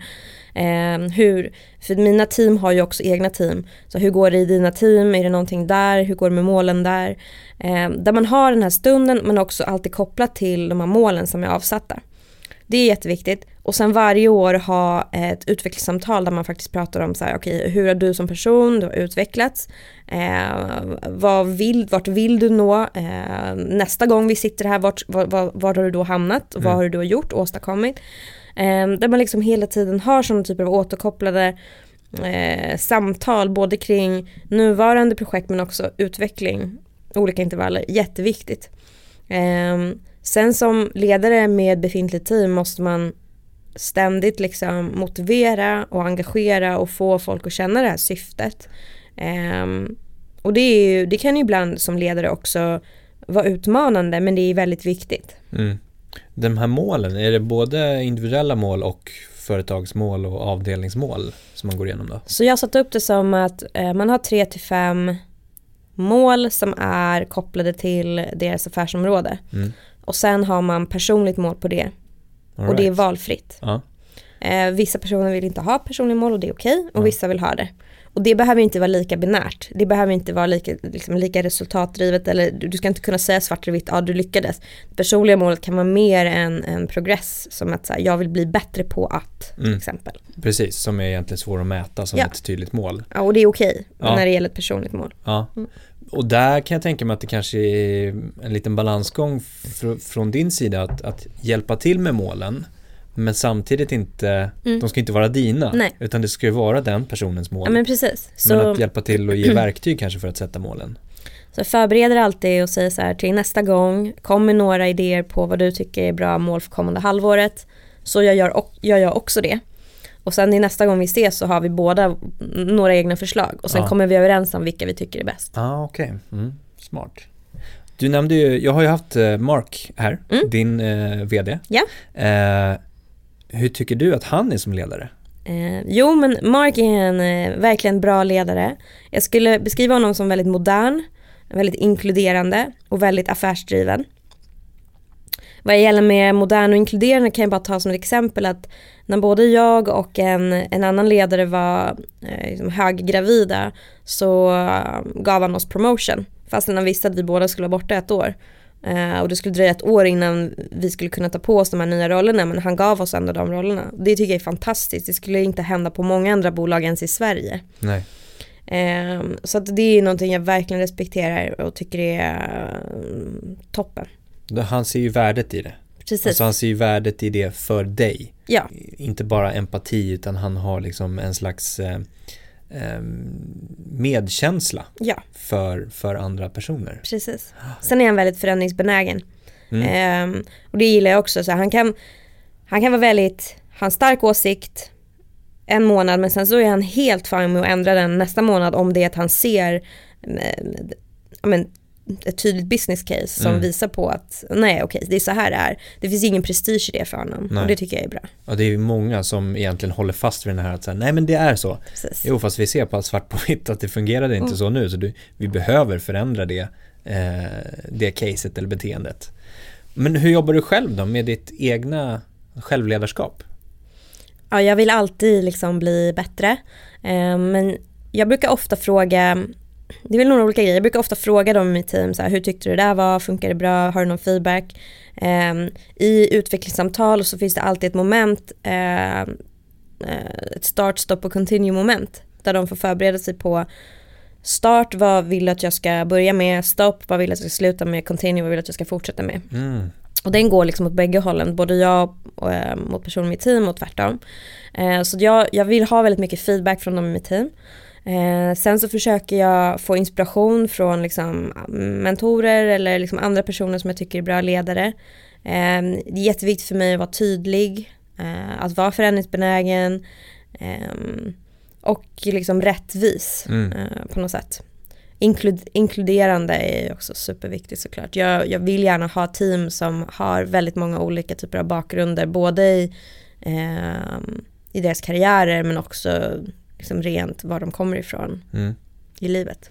S2: Eh, hur, för mina team har ju också egna team, så hur går det i dina team, är det någonting där, hur går det med målen där? Eh, där man har den här stunden men också alltid kopplat till de här målen som är avsatta. Det är jätteviktigt. Och sen varje år ha ett utvecklingssamtal där man faktiskt pratar om så här, okej, hur har du som person, du har utvecklats, eh, vad vill, vart vill du nå, eh, nästa gång vi sitter här, vart, var, var, var har du då hamnat, och vad
S1: Mm.
S2: har du då gjort, åstadkommit. Eh, där man liksom hela tiden har sådana typer av återkopplade eh, samtal, både kring nuvarande projekt men också utveckling, olika intervaller, jätteviktigt. Eh, sen som ledare med befintligt team måste man ständigt liksom motivera och engagera och få folk att känna det här syftet. Ehm, och det, är ju, det kan ju ibland som ledare också vara utmanande men det är väldigt viktigt.
S1: Mm. De här målen, är det både individuella mål och företagsmål och avdelningsmål som man går igenom då?
S2: Så jag har satt upp det som att eh, man har tre till fem mål som är kopplade till deras affärsområde.
S1: Mm.
S2: Och sen har man personligt mål på det
S1: All
S2: och det är valfritt.
S1: Ja.
S2: Eh, vissa personer vill inte ha personliga mål och det är okej och
S1: Ja.
S2: vissa vill ha det. Och det behöver inte vara lika binärt. Det behöver inte vara lika, liksom, lika resultatdrivet eller du ska inte kunna säga svart eller vitt, ja du lyckades. Det personliga målet kan vara mer en, en progress som att så här, jag vill bli bättre på att till
S1: Mm.
S2: exempel.
S1: Precis, som är egentligen svår att mäta som
S2: Ja.
S1: ett tydligt mål.
S2: Ja, och det är okej
S1: Ja.
S2: när det gäller ett personligt mål.
S1: Ja.
S2: Mm.
S1: Och där kan jag tänka mig att det kanske är en liten balansgång fr- från din sida att, att hjälpa till med målen men samtidigt inte,
S2: Mm.
S1: de ska inte vara dina
S2: Nej.
S1: utan det ska ju vara den personens mål.
S2: Ja men precis.
S1: Men
S2: Så,
S1: att hjälpa till och ge *clears throat* verktyg kanske för att sätta målen.
S2: så förbereder alltid och säger så här till nästa gång, kom med några idéer på vad du tycker är bra mål för kommande halvåret. Så jag gör, jag gör också det. Och sen i nästa gång vi ses så har vi båda några egna förslag och sen
S1: Ja.
S2: kommer vi överens om vilka vi tycker är bäst.
S1: Ja, ah, okej. Mm, smart. Du nämnde ju, jag har ju haft eh, Mark här,
S2: Mm.
S1: din eh, VD.
S2: Ja.
S1: Eh, hur tycker du att han är som ledare?
S2: Eh, jo men Mark är en eh, verkligen bra ledare. Jag skulle beskriva honom som väldigt modern, väldigt inkluderande och väldigt affärsdriven. Vad gäller med modern och inkluderande kan jag bara ta som ett exempel att när både jag och en, en annan ledare var eh, liksom höggravida så eh, gav han oss promotion. Fastän han visste att vi båda skulle vara borta ett år. Eh, och det skulle dröja ett år innan vi skulle kunna ta på oss de här nya rollerna men han gav oss ändå de rollerna. Det tycker jag är fantastiskt. Det skulle inte hända på många andra bolag ens i Sverige.
S1: Nej.
S2: Eh, så att det är någonting jag verkligen respekterar och tycker är eh, toppen.
S1: Han ser ju värdet i det.
S2: Precis.
S1: Alltså han ser ju värdet i det för dig.
S2: ja,
S1: Inte bara empati utan han har liksom en slags eh, eh, medkänsla
S2: ja,
S1: för, för andra personer.
S2: precis. Sen är han väldigt förändringsbenägen.
S1: Mm.
S2: Ehm, och det gillar jag också. Så han, kan, han kan vara väldigt, han har stark åsikt en månad men sen så är han helt fine med att ändra den nästa månad om det är att han ser eh, ja, men, ett tydligt business case som
S1: Mm.
S2: visar på att nej okej det är så här det är. Det finns ingen prestige i det för honom
S1: Nej.
S2: och det tycker jag är bra.
S1: Och det är ju många som egentligen håller fast vid den här att säga, nej men det är så.
S2: Precis.
S1: Jo fast vi ser på svart på vitt att det fungerade inte
S2: Mm.
S1: så nu så du, vi behöver förändra det, eh, det caset eller beteendet. Men hur jobbar du själv då med ditt egna självledarskap?
S2: Ja, jag vill alltid liksom bli bättre. Eh, men jag brukar ofta fråga det är väl några olika grejer. Jag brukar ofta fråga dem i mitt team, så här, hur tyckte du det där var, funkar det bra, har du någon feedback? Um, I utvecklingssamtal så finns det alltid ett moment, uh, ett start, stop och continue moment. Där de får förbereda sig på start, vad vill du att jag ska börja med, stopp, vad vill du att jag ska sluta med, continue, vad vill du att jag ska fortsätta med.
S1: Mm.
S2: Och den går liksom åt bägge hållen, både jag och, äh, mot personer i mitt team och tvärtom. Eh, så jag, jag vill ha väldigt mycket feedback från dem i mitt team. Eh, sen så försöker jag få inspiration från liksom, mentorer eller liksom andra personer som jag tycker är bra ledare. Eh, det är jätteviktigt för mig att vara tydlig, eh, att vara förändringsbenägen eh, och liksom rättvis
S1: Mm.
S2: eh, på något sätt. Inklud inkluderande är också superviktigt såklart. Jag, jag vill gärna ha team som har väldigt många olika typer av bakgrunder, både i, eh, i deras karriärer men också liksom rent var de kommer ifrån
S1: Mm.
S2: i livet.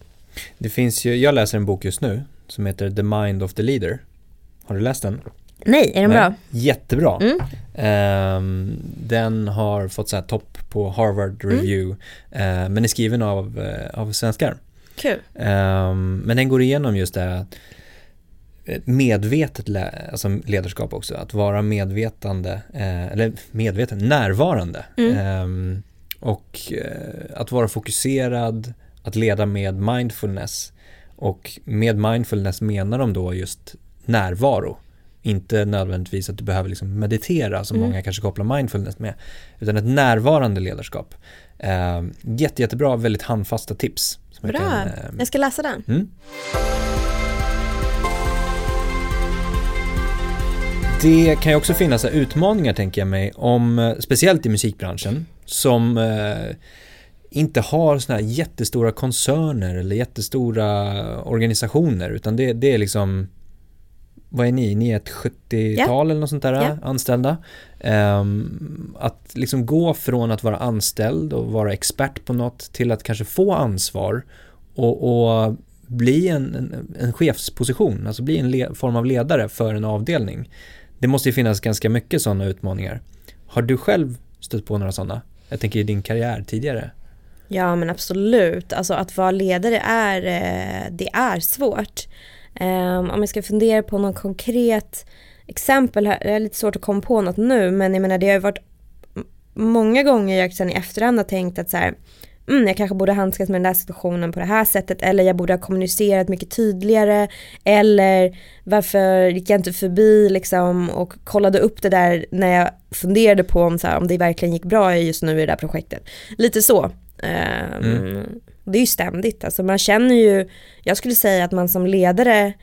S1: Det finns ju, jag läser en bok just nu som heter The Mind of the Leader. Har du läst den?
S2: Nej, är den
S1: Nej.
S2: bra?
S1: Jättebra.
S2: Mm.
S1: Ehm, den har fått så här topp på Harvard
S2: Mm.
S1: Review, eh, men är skriven av, eh, av svenskar.
S2: Kul.
S1: Ehm, men den går igenom just det här att ett medvetet alltså ledarskap också, att vara medvetande, eh, eller medveten, närvarande.
S2: Mm.
S1: Ehm, och eh, att vara fokuserad, att leda med mindfulness. Och med mindfulness menar de då just närvaro. Inte nödvändigtvis att du behöver liksom meditera som
S2: Mm.
S1: många kanske kopplar mindfulness med. Utan ett närvarande ledarskap. Eh, jätte, jättebra, väldigt handfasta tips. som jag
S2: Bra.
S1: kan, eh,
S2: Jag ska läsa den.
S1: Mm. Det kan ju också finnas utmaningar tänker jag mig, om, eh, speciellt i musikbranschen, som eh, inte har såna här jättestora koncerner eller jättestora organisationer, utan det, det är liksom vad är ni? Ni är ett 70-tal eller något sånt där
S2: Ja.
S1: anställda. Ehm, att liksom gå från att vara anställd och vara expert på något till att kanske få ansvar och, och bli en, en, en chefsposition, alltså bli en le, form av ledare för en avdelning. Det måste ju finnas ganska mycket sådana utmaningar. Har du själv stött på några sådana? Jag tänker i din karriär tidigare.
S2: Ja men absolut, alltså att vara ledare är, eh, det är svårt. Ehm, om jag ska fundera på någon konkret exempel, här, det är lite svårt att komma på något nu men jag menar det har ju varit många gånger jag sen i efterhand har tänkt att så här, mm, jag kanske borde handskas med den där situationen på det här sättet eller jag borde ha kommunicerat mycket tydligare eller varför gick jag inte förbi liksom och kollade upp det där när jag funderade på om, så här, om det verkligen gick bra just nu i det där projektet. Lite så. Ehm,
S1: Mm.
S2: Det är ju ständigt, alltså man känner ju, jag skulle säga att man som ledare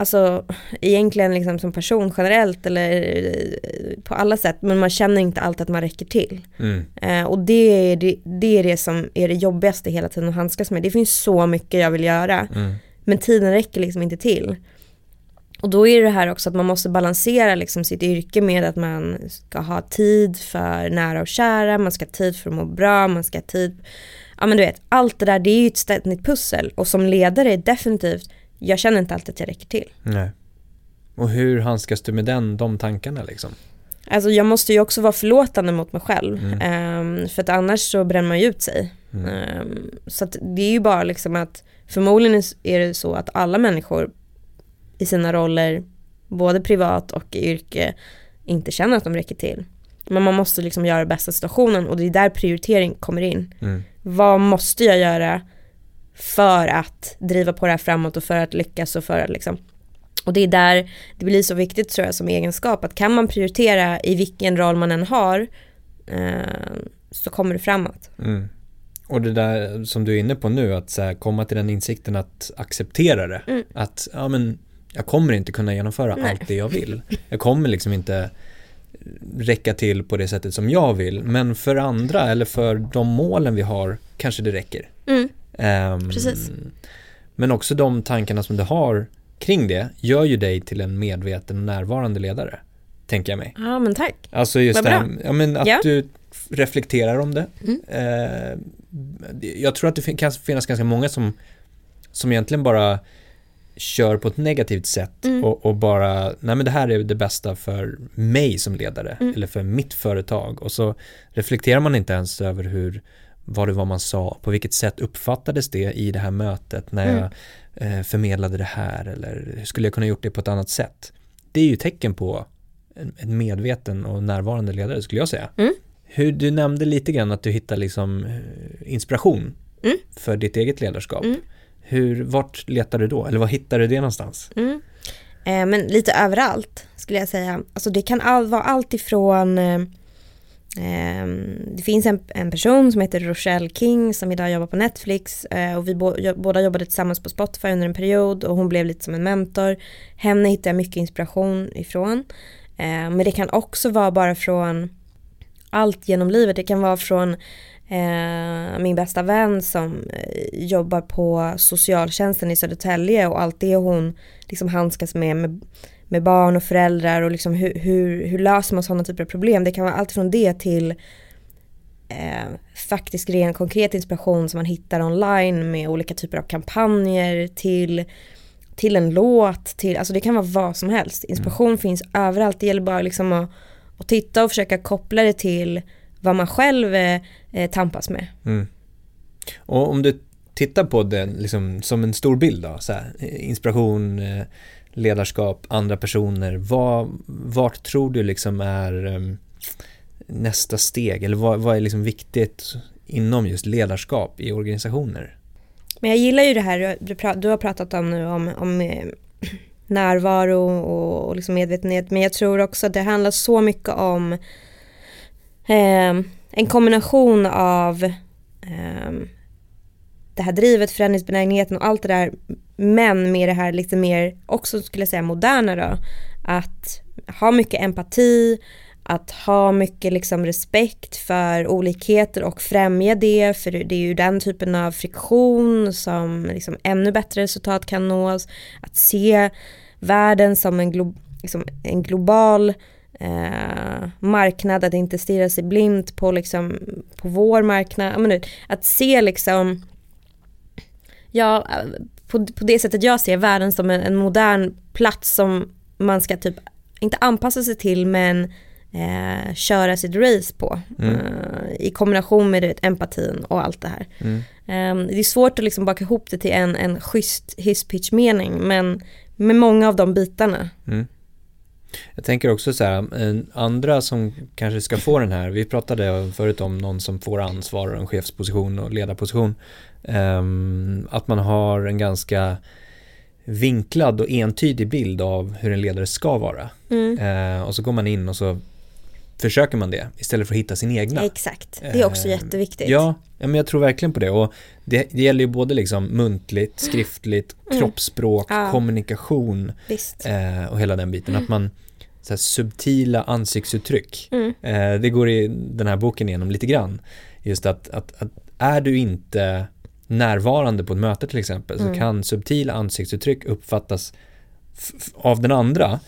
S2: Alltså egentligen liksom som person generellt eller eh, på alla sätt men man känner inte alltid att man räcker till.
S1: Mm.
S2: Eh, och det är det, det är det som är det jobbigaste hela tiden att handskas med. Det finns så mycket jag vill göra
S1: Mm.
S2: men tiden räcker liksom inte till. Och då är det här också att man måste balansera liksom sitt yrke med att man ska ha tid för nära och kära, man ska ha tid för att må bra, man ska ha tid, ja men du vet, allt det där det är ju ett ständigt pussel och som ledare är definitivt, jag känner inte alltid att jag räcker till.
S1: Nej. Och hur handskas du med den, de tankarna liksom?
S2: Alltså jag måste ju också vara förlåtande mot mig själv,
S1: Mm.
S2: Ehm, för att annars så bränner man ju ut sig.
S1: Mm.
S2: Ehm, så att det är ju bara liksom att förmodligen är det så att alla människor i sina roller, både privat och i yrke, inte känner att de räcker till. Men man måste liksom göra det bästa situationen och det är där prioritering kommer in.
S1: Mm.
S2: Vad måste jag göra för att driva på det här framåt och för att lyckas och för att liksom och det är där det blir så viktigt tror jag som egenskap att kan man prioritera i vilken roll man än har eh, så kommer det framåt.
S1: Mm. Och det där som du är inne på nu, att så här, komma till den insikten att acceptera det.
S2: Mm.
S1: Att, ja men, jag kommer inte kunna genomföra
S2: Nej.
S1: allt det jag vill. Jag kommer liksom inte räcka till på det sättet som jag vill. Men för andra eller för de målen vi har kanske det räcker.
S2: Mm.
S1: Ehm,
S2: Precis.
S1: Men också de tankarna som du har kring det gör ju dig till en medveten och närvarande ledare. Tänker jag mig.
S2: Ja men tack.
S1: Alltså just
S2: Vad
S1: det här, ja, men att
S2: Ja.
S1: du reflekterar om det.
S2: Mm.
S1: Eh, jag tror att det kan finnas ganska många som, som egentligen bara kör på ett negativt sätt
S2: Mm.
S1: och, och bara, nej men det här är det bästa för mig som ledare
S2: Mm.
S1: eller för mitt företag och så reflekterar man inte ens över hur vad det var man sa, på vilket sätt uppfattades det i det här mötet när jag eh, förmedlade det här eller skulle jag kunna gjort det på ett annat sätt. Det är ju tecken på en, en medveten och närvarande ledare skulle jag säga.
S2: Mm.
S1: Hur, du nämnde lite grann att du hittar liksom eh, inspiration
S2: Mm.
S1: för ditt eget ledarskap.
S2: Mm.
S1: Hur, vart letar du då? Eller var hittar du det någonstans?
S2: Mm. Eh, men lite överallt skulle jag säga. Alltså det kan all, vara allt ifrån eh, Ehm, det finns en, en person som heter Rochelle King som idag jobbar på Netflix eh, och vi bo, båda jobbade tillsammans på Spotify under en period och hon blev lite som en mentor. Henne hittar jag mycket inspiration ifrån. Ehm, men det kan också vara bara från allt genom livet. Det kan vara från eh, min bästa vän som eh, jobbar på socialtjänsten i Södertälje och allt det hon liksom handskas med, med, med barn och föräldrar och liksom hur, hur, hur löser man sådana typer av problem. Det kan vara allt från det till eh, faktiskt ren konkret inspiration som man hittar online med olika typer av kampanjer till till en låt, till, alltså det kan vara vad som helst. Inspiration finns överallt, det gäller bara liksom att, att titta och försöka koppla det till vad man själv eh, eh, tampas med.
S1: Mm. Och om du tittar på det liksom, som en stor bild då, så här, eh, inspiration, eh, ledarskap, andra personer, vad, vart tror du liksom är ehm, nästa steg? Eller vad, vad är liksom viktigt inom just ledarskap i organisationer?
S2: Men jag gillar ju det här du, har pratat om nu om, om eh, närvaro och, och liksom medvetenhet. Men jag tror också att det handlar så mycket om eh, en kombination av eh, det här drivet, förändringsbenägenheten och allt det där men med det här lite mer, också skulle jag säga moderna då, att ha mycket empati, att ha mycket liksom respekt för olikheter och främja det, för det är ju den typen av friktion som liksom ännu bättre resultat kan nås. Att se världen som en, glo liksom en global eh, marknad, att inte stirra sig blint på, liksom, på vår marknad. Menar, att se liksom, ja, på, på det sättet jag ser världen som en, en modern plats som man ska typ, inte anpassa sig till men eh, köra sitt race på.
S1: Mm.
S2: Eh, I kombination med det, empatin och allt det här.
S1: Mm.
S2: Eh, det är svårt att liksom baka ihop det till en, en schysst hisspitch-mening men med många av de bitarna.
S1: Mm. Jag tänker också så här, eh, andra som kanske ska få den här, vi pratade förut om någon som får ansvar och en chefsposition och ledarposition, ehm, att man har en ganska vinklad och entydig bild av hur en ledare ska vara.
S2: Mm.
S1: Eh, och så går man in och så försöker man det istället för att hitta sin egna.
S2: Exakt, det är också
S1: Eh,
S2: jätteviktigt.
S1: Ja, ja, men jag tror verkligen på det och det, det gäller ju både liksom muntligt, skriftligt,
S2: Mm.
S1: kroppsspråk,
S2: Ja.
S1: kommunikation eh, och hela den biten. Att man, så här, subtila ansiktsuttryck,
S2: Mm.
S1: eh, det går i den här boken igenom lite grann. Just att, att, att är du inte närvarande på ett möte till exempel så
S2: Mm.
S1: kan subtila ansiktsuttryck uppfattas av den andra,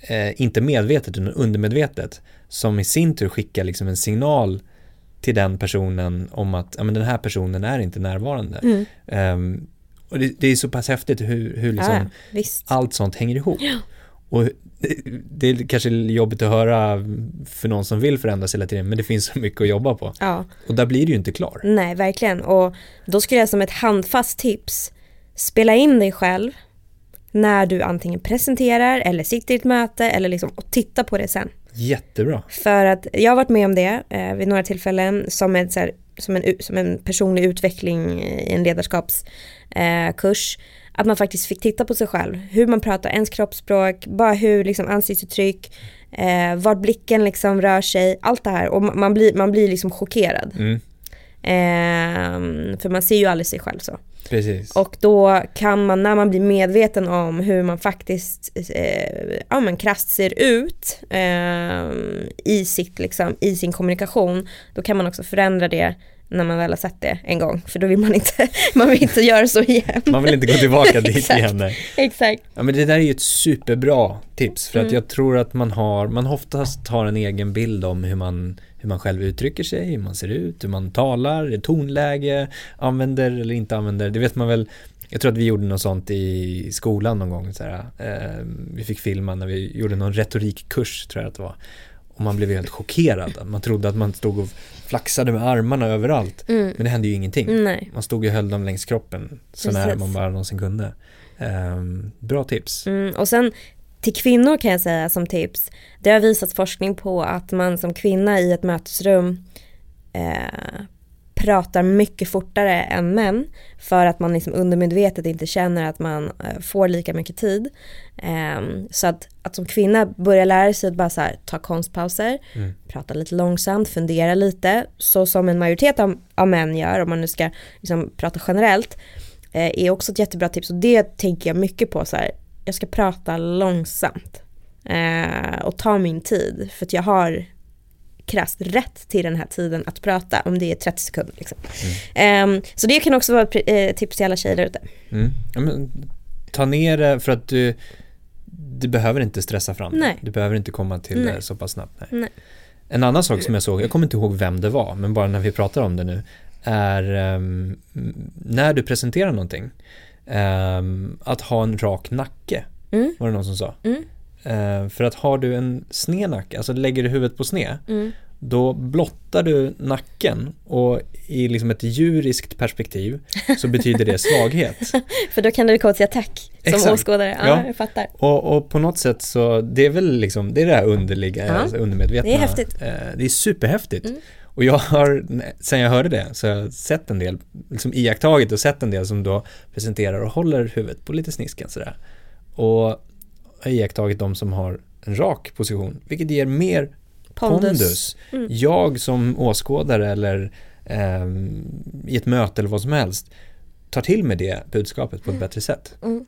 S1: eh, inte medvetet utan undermedvetet, som i sin tur skickar liksom en signal till den personen om att ja, men den här personen är inte närvarande.
S2: Mm.
S1: Ehm, och det, det är så pass häftigt hur, hur liksom
S2: ja,
S1: allt sånt hänger ihop. Och det, är kanske jobbigt att höra för någon som vill förändras hela tiden, men det finns så mycket att jobba på.
S2: Ja,
S1: Och där blir du ju inte klar.
S2: nej verkligen. Och då skulle jag som ett handfast tips spela in dig själv när du antingen presenterar eller sitter i ett möte eller liksom och titta på det sen.
S1: Jättebra.
S2: För att jag har varit med om det eh, vid några tillfällen som, ett, här, som, en, som en personlig utveckling i en ledarskapskurs. Eh. Att man faktiskt fick titta på sig själv. Hur man pratar, ens kroppsspråk, bara hur liksom ansiktsuttryck, eh, vart blicken liksom rör sig, allt det här. Och ma- man blir, man blir liksom chockerad.
S1: Mm,
S2: Eh, för man ser ju aldrig sig själv så.
S1: precis.
S2: Och då kan man, när man blir medveten om hur man faktiskt, eh, ja men krasst ser ut eh, i sitt liksom, i sin kommunikation, då kan man också förändra det när man väl har sett det en gång. För då vill man inte, *laughs* man vill inte göra så igen.
S1: Man vill inte gå tillbaka *laughs* dit
S2: Exakt.
S1: igen. Nej.
S2: Exakt.
S1: Ja men det där är ju ett superbra tips för att
S2: Mm.
S1: jag tror att man har, man oftast har en egen bild om hur man, hur man själv uttrycker sig, hur man ser ut, hur man talar, tonläge, använder eller inte använder. Det vet man väl, jag tror att vi gjorde något sånt i skolan någon gång. Så här, eh, vi fick filma när vi gjorde någon retorikkurs tror jag att det var. Och man blev helt chockerad. Man trodde att man stod och flaxade med armarna överallt.
S2: Mm.
S1: Men det hände ju ingenting.
S2: Nej.
S1: Man stod och höll dem längs kroppen så
S2: Precis.
S1: nära man bara någonsin kunde. Ehm, bra tips.
S2: Mm, och sen till kvinnor kan jag säga som tips. Det har visat forskning på att man som kvinna i ett mötesrum eh, pratar mycket fortare än män. För att man liksom undermedvetet inte känner att man eh, får lika mycket tid. Ehm, så att, att som kvinna börja lära sig att bara så här, ta konstpauser,
S1: Mm.
S2: prata lite långsamt, fundera lite. Så som en majoritet av, av män gör, om man nu ska liksom, prata generellt. Eh, är också ett jättebra tips och det tänker jag mycket på så här. Jag ska prata långsamt. Eh, och ta min tid. För att jag har krasst rätt till den här tiden att prata. Om det är 30 sekunder liksom. Ehm, så det kan också vara ett eh, tips till alla tjejer där ute.
S1: Mm. Ja, men, ta ner det för att du, du behöver inte stressa fram det.
S2: Nej.
S1: Du behöver inte komma till
S2: Nej.
S1: det så pass snabbt. Nej.
S2: Nej.
S1: En annan sak som jag såg, jag kommer inte ihåg vem det var, men bara när vi pratar om det nu, är ehm, när du presenterar någonting, ehm, att ha en rak nacke,
S2: Mm.
S1: var det någon som sa.
S2: Mm.
S1: Eh, för att har du en sned nacke, alltså lägger du huvudet på sned,
S2: Mm.
S1: då blottar du nacken och i liksom ett djuriskt perspektiv så betyder det *laughs* svaghet.
S2: För då kan du komma till attack som
S1: Exakt.
S2: åskådare. Ja,
S1: Ja.
S2: jag fattar.
S1: Och, och på något sätt så, det är väl liksom, det är det här underliga,
S2: Ja.
S1: alltså undermedvetna.
S2: Det är häftigt.
S1: Eh, Det är superhäftigt.
S2: Mm.
S1: Och jag har, sen jag hörde det, så har jag sett en del, liksom iakttagit och sett en del som då presenterar och håller huvudet på lite snisken sådär. Och iakttagit de som har en rak position, vilket ger mer pondus.
S2: Pondus. Mm.
S1: Jag som åskådare eller ehm, i ett möte eller vad som helst tar till mig det budskapet på ett bättre sätt.
S2: Mm.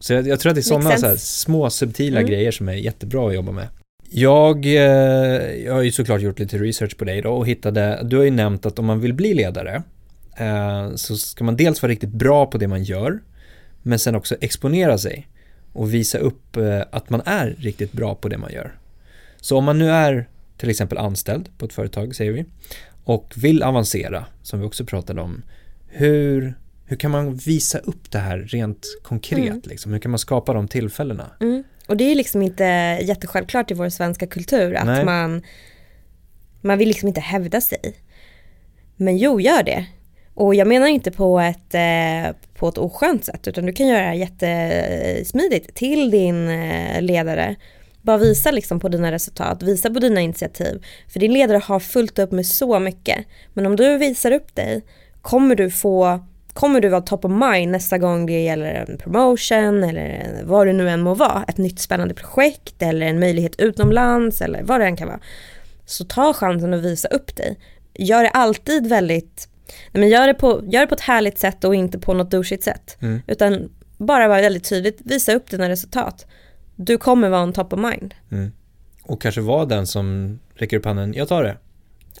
S1: Så jag, jag tror att det är sådana små subtila
S2: Mm.
S1: grejer som är jättebra att jobba med. Jag, eh, jag har ju såklart gjort lite research på dig då och hittade, du har ju nämnt att om man vill bli ledare eh, så ska man dels vara riktigt bra på det man gör men sen också exponera sig och visa upp eh, att man är riktigt bra på det man gör. Så om man nu är till exempel anställd på ett företag säger vi och vill avancera som vi också pratade om hur, hur kan man visa upp det här rent konkret
S2: Mm.
S1: liksom? Hur kan man skapa de tillfällena?
S2: Mm. Och det är liksom inte jättesjälvklart i vår svenska kultur att
S1: Nej.
S2: man man vill liksom inte hävda sig. Men jo, gör det. Och jag menar inte på ett, eh, på ett oskönt sätt utan du kan göra det jättesmidigt till din eh, ledare. Bara visa liksom på dina resultat, visa på dina initiativ. För din ledare har fullt upp med så mycket. Men om du visar upp dig kommer du få kommer du vara top of mind nästa gång det gäller en promotion eller vad det nu än må vara. Ett nytt spännande projekt eller en möjlighet utomlands eller vad det än kan vara. Så ta chansen att visa upp dig. Gör det alltid väldigt, nej men gör det, på, gör det på ett härligt sätt och inte på något douchigt sätt.
S1: Mm.
S2: Utan bara vara väldigt tydligt, visa upp dina resultat. Du kommer vara en top of mind.
S1: Mm. Och kanske vara den som räcker upp handen, jag tar det.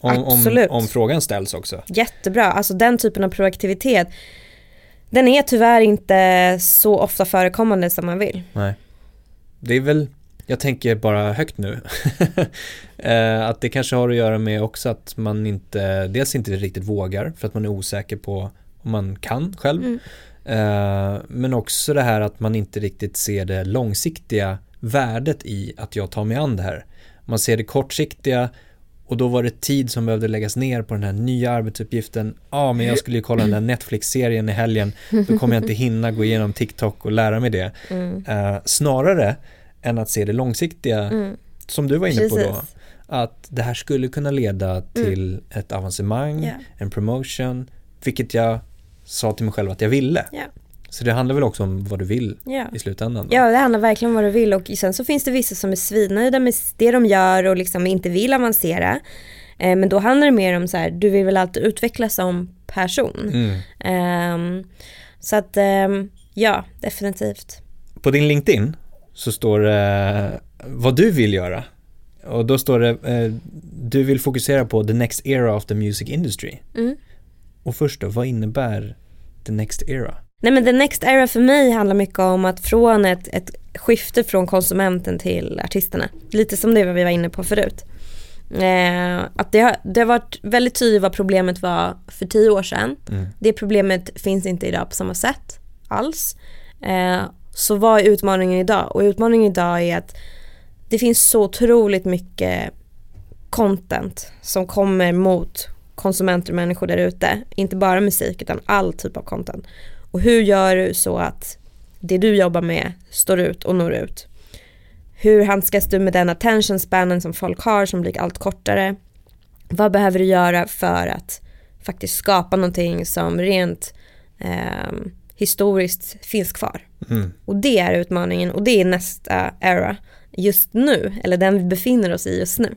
S1: Om, om,
S2: Absolut.
S1: om frågan ställs också.
S2: Jättebra, alltså den typen av proaktivitet den är tyvärr inte så ofta förekommande som man vill.
S1: Nej. Det är väl, jag tänker bara högt nu, *laughs* Eh, att det kanske har att göra med också att man inte, dels inte riktigt vågar för att man är osäker på om man kan själv.
S2: Mm.
S1: Eh, men också det här att man inte riktigt ser det långsiktiga värdet i att jag tar mig an det här. Man ser det kortsiktiga och då var det tid som behövde läggas ner på den här nya arbetsuppgiften. Ja, men jag skulle ju kolla den där Netflix-serien i helgen. Då kommer jag inte hinna gå igenom TikTok och lära mig det.
S2: Mm.
S1: Eh, snarare än att se det långsiktiga,
S2: Mm.
S1: som du var inne på då.
S2: Precis. Mm.
S1: Att det här skulle kunna leda till ett avancemang,
S2: Ja.
S1: en promotion, vilket jag sa till mig själv att jag ville.
S2: Ja.
S1: Så det handlar väl också om vad du vill
S2: Ja.
S1: i slutändan. Då.
S2: Ja, det handlar verkligen om vad du vill och sen så finns det vissa som är svinnöjda med det de gör och liksom inte vill avancera. Eh, men då handlar det mer om så här, du vill väl alltid utvecklas som person.
S1: Mm.
S2: Ehm, så att, ehm, ja, definitivt.
S1: På din LinkedIn så står det vad du vill göra. Och då står det eh, du vill fokusera på the next era of the music industry.
S2: Mm.
S1: Och först då, vad innebär the next era?
S2: Nej men the next era för mig handlar mycket om att från ett, ett skifte från konsumenten till artisterna. Lite som det vi var inne på förut. Eh, att det har, det har varit väldigt tydligt vad problemet var för tio år sedan.
S1: Mm.
S2: Det problemet finns inte idag på samma sätt alls. Eh, så vad är utmaningen idag? Och utmaningen idag är att det finns så otroligt mycket content som kommer mot konsumenter och människor där ute. Inte bara musik utan all typ av content. Och hur gör du så att det du jobbar med står ut och når ut? Hur handskas du med den attention spanen som folk har som blir allt kortare? Vad behöver du göra för att faktiskt skapa någonting som rent eh, historiskt finns kvar?
S1: Mm.
S2: Och det är utmaningen och det är nästa era just nu, eller den vi befinner oss i just nu.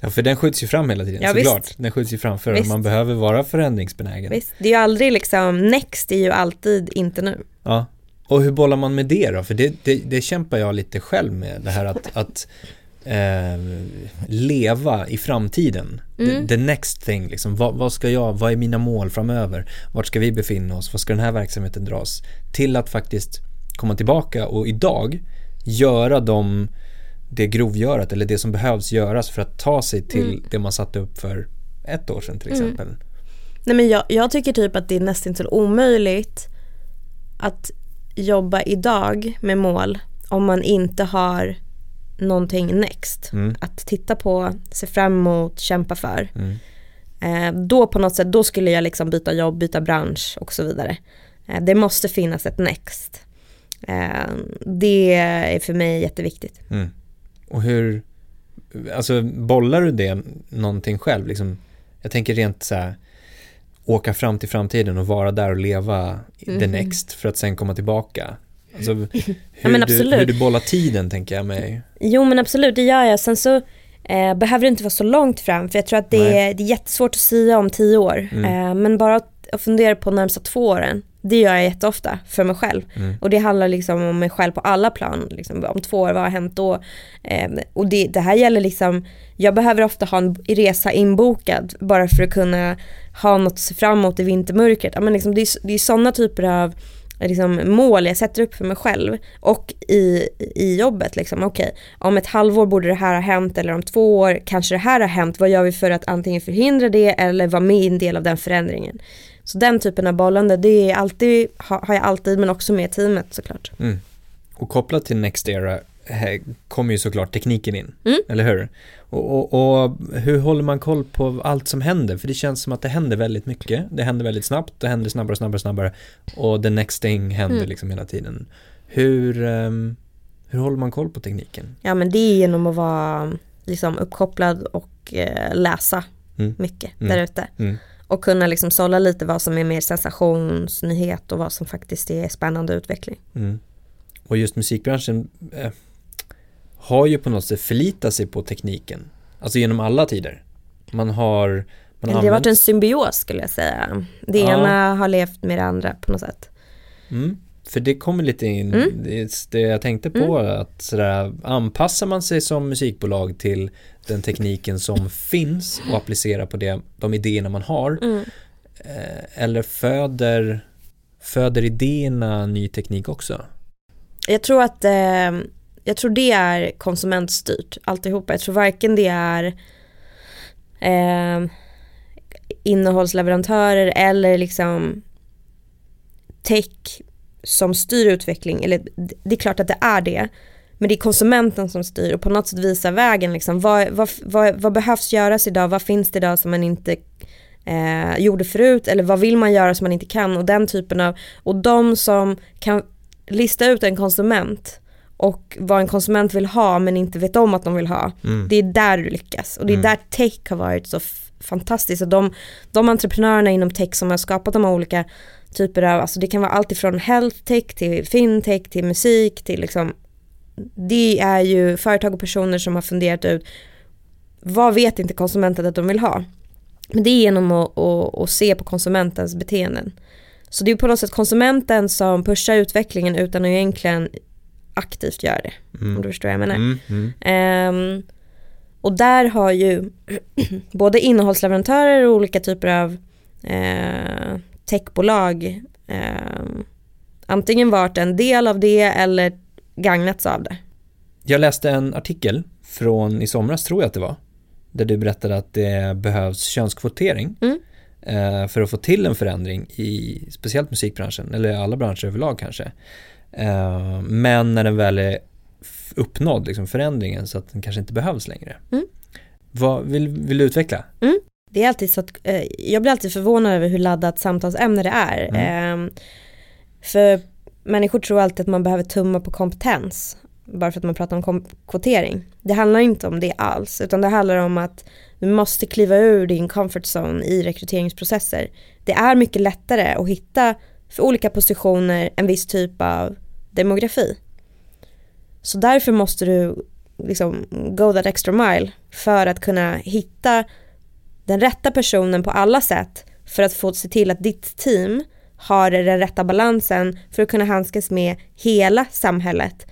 S1: Ja, för den skjuts ju fram hela tiden
S2: Ja,
S1: såklart.
S2: visst.
S1: Den skjuts ju framför och
S2: Visst.
S1: man behöver vara förändringsbenägen.
S2: Visst, det är ju aldrig liksom, next är ju alltid inte nu.
S1: Ja. Och hur bollar man med det då? För det, det, det kämpar jag lite själv med, det här att, att eh, leva i framtiden.
S2: Mm.
S1: The, the next thing, liksom. vad, vad ska jag, vad är mina mål framöver? Vart ska vi befinna oss? Vad ska den här verksamheten dras? Till att faktiskt komma tillbaka och idag göra de, det grovgörat eller det som behövs göras för att ta sig till
S2: Mm.
S1: det man satte upp för ett år sedan till
S2: Mm.
S1: exempel.
S2: Nej men jag, jag tycker typ att det är nästan till omöjligt att jobba idag med mål om man inte har någonting next.
S1: Mm.
S2: Att titta på, se fram emot, kämpa för.
S1: Mm.
S2: Eh, då på något sätt, då skulle jag liksom byta jobb, byta bransch och så vidare. Eh, det måste finnas ett next. Eh, det är för mig jätteviktigt.
S1: Mm. Och hur, alltså bollar du det någonting själv? Liksom, jag tänker rent så här, åka fram till framtiden och vara där och leva the
S2: Mhm.
S1: next för att sen komma tillbaka. Alltså, *laughs* hur,
S2: men
S1: du, hur du bollar tiden tänker jag mig.
S2: Jo men absolut, det gör jag. Sen så eh, behöver det inte vara så långt fram för jag tror att det,
S1: Nej.
S2: är, det är jättesvårt att säga om tio år.
S1: Mm.
S2: Eh, men bara att, att fundera på närmsta två åren, det gör jag jätteofta för mig själv.
S1: Mm.
S2: Och det handlar liksom om mig själv på alla plan. Liksom, om två år, vad har hänt då? Eh, och det, det här gäller liksom, jag behöver ofta ha en resa inbokad bara för att kunna ha något att se fram emot i vintermörkret. Ja, men liksom, det är, det är sådana typer av liksom, mål jag sätter upp för mig själv och i, i jobbet. Liksom. okay, om ett halvår borde det här ha hänt eller om två år kanske det här har hänt. Vad gör vi för att antingen förhindra det eller vara med i en del av den förändringen? Så den typen av bollande, det är alltid, har jag alltid men också med teamet såklart.
S1: Mm. Och kopplat till Next Era kommer ju såklart tekniken in,
S2: Mm.
S1: eller hur? Och, och, och hur håller man koll på allt som händer? För det känns som att det händer väldigt mycket, det händer väldigt snabbt, det händer snabbare, snabbare, snabbare och the next thing händer
S2: Mm.
S1: liksom hela tiden. Hur, ehm, hur håller man koll på tekniken?
S2: Ja men det är genom att vara liksom uppkopplad och eh, läsa
S1: Mm.
S2: mycket
S1: Mm.
S2: där ute.
S1: Mm.
S2: Och kunna liksom sålla lite vad som är mer sensationsnyhet och vad som faktiskt är spännande utveckling.
S1: Mm. Och just musikbranschen eh, har ju på något sätt förlitat sig på tekniken, alltså genom alla tider. Man har man
S2: det har varit en symbios skulle jag säga. Det
S1: Ja.
S2: ena har levt med det andra på något sätt.
S1: Mm, för det kommer lite in,
S2: Mm.
S1: det, det jag tänkte på, att sådär, anpassar man sig som musikbolag till den tekniken som finns och applicerar på det, de idéerna man har,
S2: Mm.
S1: eh, eller föder, föder idéerna ny teknik också?
S2: Jag tror att eh, jag tror det är konsumentstyrt alltihopa. Jag tror varken det är eh, innehållsleverantörer eller liksom tech som styr utveckling. Eller det är klart att det är det. Men det är konsumenten som styr och på något sätt visar vägen. Liksom. Vad, vad, vad, vad behövs göras idag? Vad finns det idag som man inte eh, gjorde förut? Eller vad vill man göra som man inte kan? Och den typen av, och de som kan lista ut en konsument och vad en konsument vill ha men inte vet om att de vill ha.
S1: Mm.
S2: Det är där du lyckas och det är
S1: Mm.
S2: där tech har varit så fantastiskt. Och de, de entreprenörerna inom tech som har skapat de här olika typer av, alltså det kan vara allt ifrån health tech till fintech till musik till liksom det är ju företag och personer som har funderat ut vad vet inte konsumenten att de vill ha? Men det är genom att, att, att se på konsumentens beteenden. Så det är på något sätt konsumenten som pushar utvecklingen utan att egentligen aktivt göra det. Om
S1: Mm.
S2: du förstår vad jag menar.
S1: Mm. Mm.
S2: Ehm, och där har ju *clears throat* både innehållsleverantörer och olika typer av eh, techbolag ehm, antingen varit en del av det eller gagnats av det.
S1: Jag läste en artikel från i somras tror jag att det var, där du berättade att det behövs könskvotering
S2: Mm.
S1: eh, för att få till en förändring i speciellt musikbranschen, eller alla branscher överlag kanske. Eh, men när den väl är uppnådd, liksom förändringen, så att den kanske inte behövs längre.
S2: Mm.
S1: Vad, vill, vill du utveckla?
S2: Det är alltid så att, eh, jag blir alltid förvånad över hur laddat samtalsämne det är.
S1: Mm.
S2: Eh, för människor tror alltid att man behöver tumma på kompetens. Bara för att man pratar om kvotering. Det handlar inte om det alls. Utan det handlar om att du måste kliva ur din comfort zone i rekryteringsprocesser. Det är mycket lättare att hitta för olika positioner en viss typ av demografi. Så därför måste du liksom go that extra mile för att kunna hitta den rätta personen på alla sätt för att få se till att ditt team har den rätta balansen för att kunna handskas med hela samhället.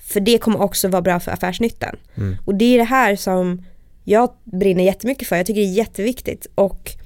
S2: För det kommer också vara bra för affärsnyttan.
S1: Mm.
S2: Och det är det här som jag brinner jättemycket för. Jag tycker det är jätteviktigt och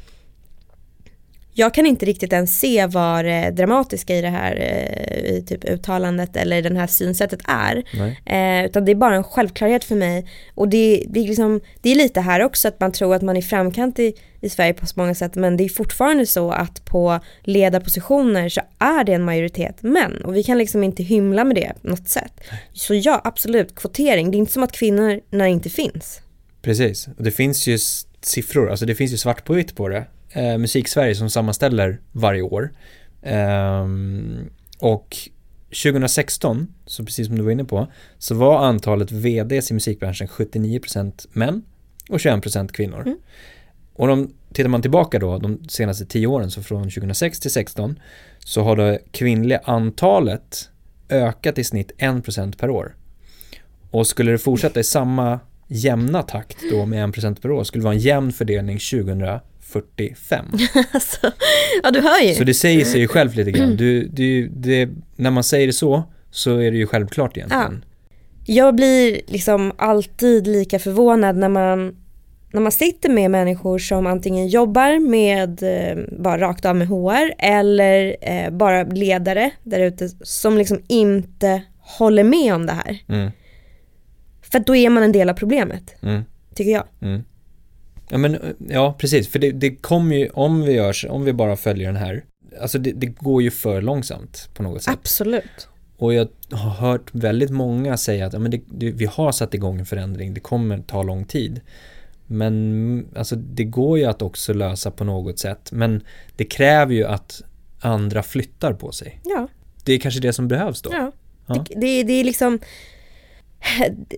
S2: jag kan inte riktigt ens se vad det dramatiska i det här eh, i typ uttalandet eller den här synsättet är. Eh, utan det är bara en självklarhet för mig. Och det, det, är liksom, det är lite här också att man tror att man är framkant i, i Sverige på så många sätt. Men det är fortfarande så att på ledarpositioner så är det en majoritet män. Och vi kan liksom inte hymla med det på något sätt. Så ja, absolut, kvotering. Det är inte som att kvinnorna inte finns.
S1: Precis, och det finns ju siffror, alltså det finns ju svart på vitt på det. Eh, Musik-Sverige som sammanställer varje år. Ehm, och 2016, så precis som du var inne på, så var antalet VDs i musikbranschen 79% män och 21% kvinnor.
S2: Mm.
S1: Och de, tittar man tillbaka då, de senaste 10 åren, så från 2006 till 16 så har det kvinnliga antalet ökat i snitt 1% per år. Och skulle det fortsätta i samma jämna takt då med 1% per år skulle det vara en jämn fördelning 2045. *laughs*
S2: alltså, ja du hör ju.
S1: Så det säger sig ju själv lite grann. *clears throat* Du, du, det, när man säger det så, så är det ju självklart egentligen.
S2: Jag blir liksom alltid lika förvånad när man, när man sitter med människor som antingen jobbar med, eh, bara rakt av med HR eller eh, bara ledare där ute som liksom inte håller med om det här.
S1: Mm,
S2: För då är man en del av problemet,
S1: mm,
S2: tycker jag.
S1: mm. Ja men, ja precis, för det, det kommer ju, om vi gör om vi bara följer den här, alltså det, det går ju för långsamt på något sätt.
S2: Absolut.
S1: Och jag har hört väldigt många säga att ja, men det, det, vi har satt igång en förändring, det kommer ta lång tid. Men alltså, det går ju att också lösa på något sätt. Men det kräver ju att andra flyttar på sig.
S2: Ja.
S1: Det är kanske det som behövs då.
S2: Ja.
S1: Ja.
S2: Det, det, det är liksom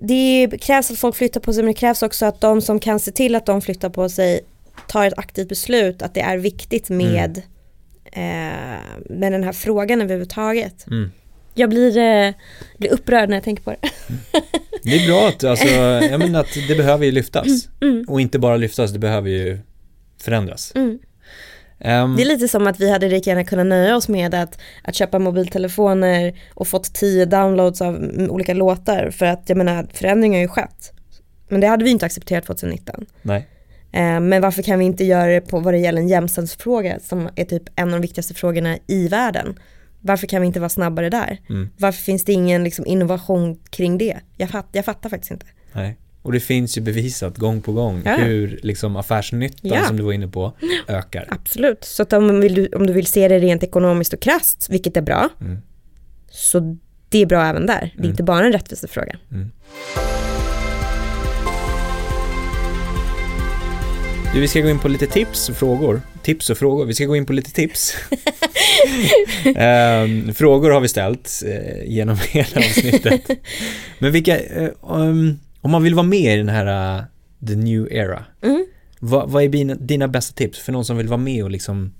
S2: det krävs att folk flyttar på sig men det krävs också att de som kan se till att de flyttar på sig tar ett aktivt beslut att det är viktigt med, eh, med den här frågan överhuvudtaget.
S1: Mm.
S2: Jag blir, eh, blir upprörd när jag tänker på det.
S1: Det är bra att, alltså, *laughs* jag menar att det behöver ju lyftas.
S2: Mm.
S1: Och inte bara lyftas, det behöver ju förändras. Ehm,
S2: Det är lite som att vi hade lika gärna kunnat nöja oss med att, att köpa mobiltelefoner och fått tio downloads av olika låtar för att jag menar förändringar har ju skett. Men det hade vi inte accepterat 2019.
S1: nej.
S2: Eh, Men varför kan vi inte göra det på vad det gäller en jämställdhetsfråga som är typ en av de viktigaste frågorna i världen? Varför kan vi inte vara snabbare där?
S1: Mm.
S2: Varför finns det ingen liksom, innovation kring det? Jag, fatt, jag fattar faktiskt inte.
S1: Nej. Och det finns ju bevisat gång på gång
S2: Ja.
S1: hur liksom affärsnyttan
S2: Ja.
S1: som du var inne på *gasps* ökar.
S2: Absolut, så att om, vill du, om du vill se det rent ekonomiskt och krasst, vilket är bra,
S1: Mm.
S2: så det är bra även där. Det är
S1: Mm.
S2: inte bara en rättvisefråga.
S1: Du, vi ska gå in på lite tips och frågor. Tips och frågor. Vi ska gå in på lite tips. *laughs* Ehm, frågor har vi ställt eh, genom hela avsnittet. *laughs* Men vilka, eh, um, om man vill vara med i den här uh, the new era,
S2: Mm.
S1: vad, vad är dina, dina bästa tips för någon som vill vara med och liksom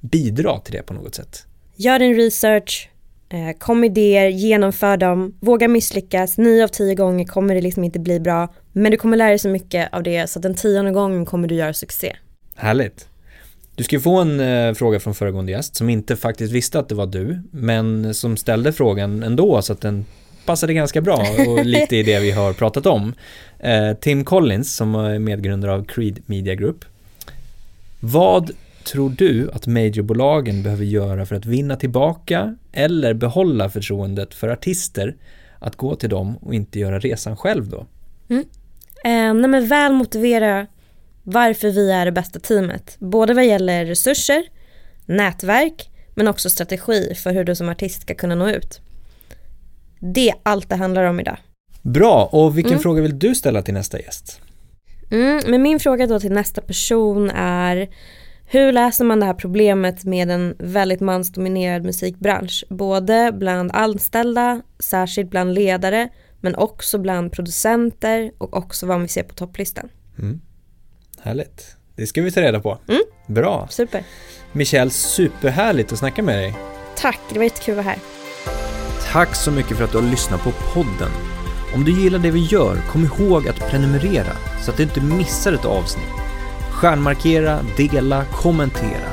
S1: bidra till det på något sätt?
S2: Gör din research, eh, kom idéer, genomför dem, våga misslyckas, nio av tio gånger kommer det liksom inte bli bra, men du kommer lära dig så mycket av det så att den tionde gången kommer du göra succé.
S1: Härligt. Du ska få en eh, fråga från föregående gäst som inte faktiskt visste att det var du, men som ställde frågan ändå så att den passade ganska bra och *laughs* lite i det vi har pratat om. Eh, Tim Collins som är medgrundare av Creed Media Group. Vad tror du att majorbolagen behöver göra för att vinna tillbaka eller behålla förtroendet för artister att gå till dem och inte göra resan själv då?
S2: Eh, nej men väl motivera varför vi är det bästa teamet. Både vad gäller resurser, nätverk, men också strategi för hur du som artist ska kunna nå ut. Det är allt det handlar om idag.
S1: Bra, och vilken
S2: Mm.
S1: fråga vill du ställa till nästa gäst?
S2: Mm, men min fråga då till nästa person är hur löser man det här problemet med en väldigt mansdominerad musikbransch? Både bland anställda, särskilt bland ledare, men också bland producenter och också vad vi ser på topplistan.
S1: Mm. Härligt. Det ska vi ta reda på.
S2: Mm.
S1: Bra.
S2: Super.
S1: Michelle, superhärligt att snacka med dig.
S2: Tack, det var jättekul att vara här.
S1: Tack så mycket för att du har lyssnat på podden. Om du gillar det vi gör, kom ihåg att prenumerera så att du inte missar ett avsnitt. Stjärnmarkera, dela, kommentera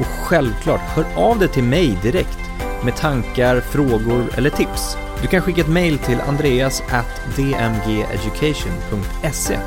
S1: och självklart hör av dig till mig direkt med tankar, frågor eller tips. Du kan skicka ett mail till andreas at dmgeducation.se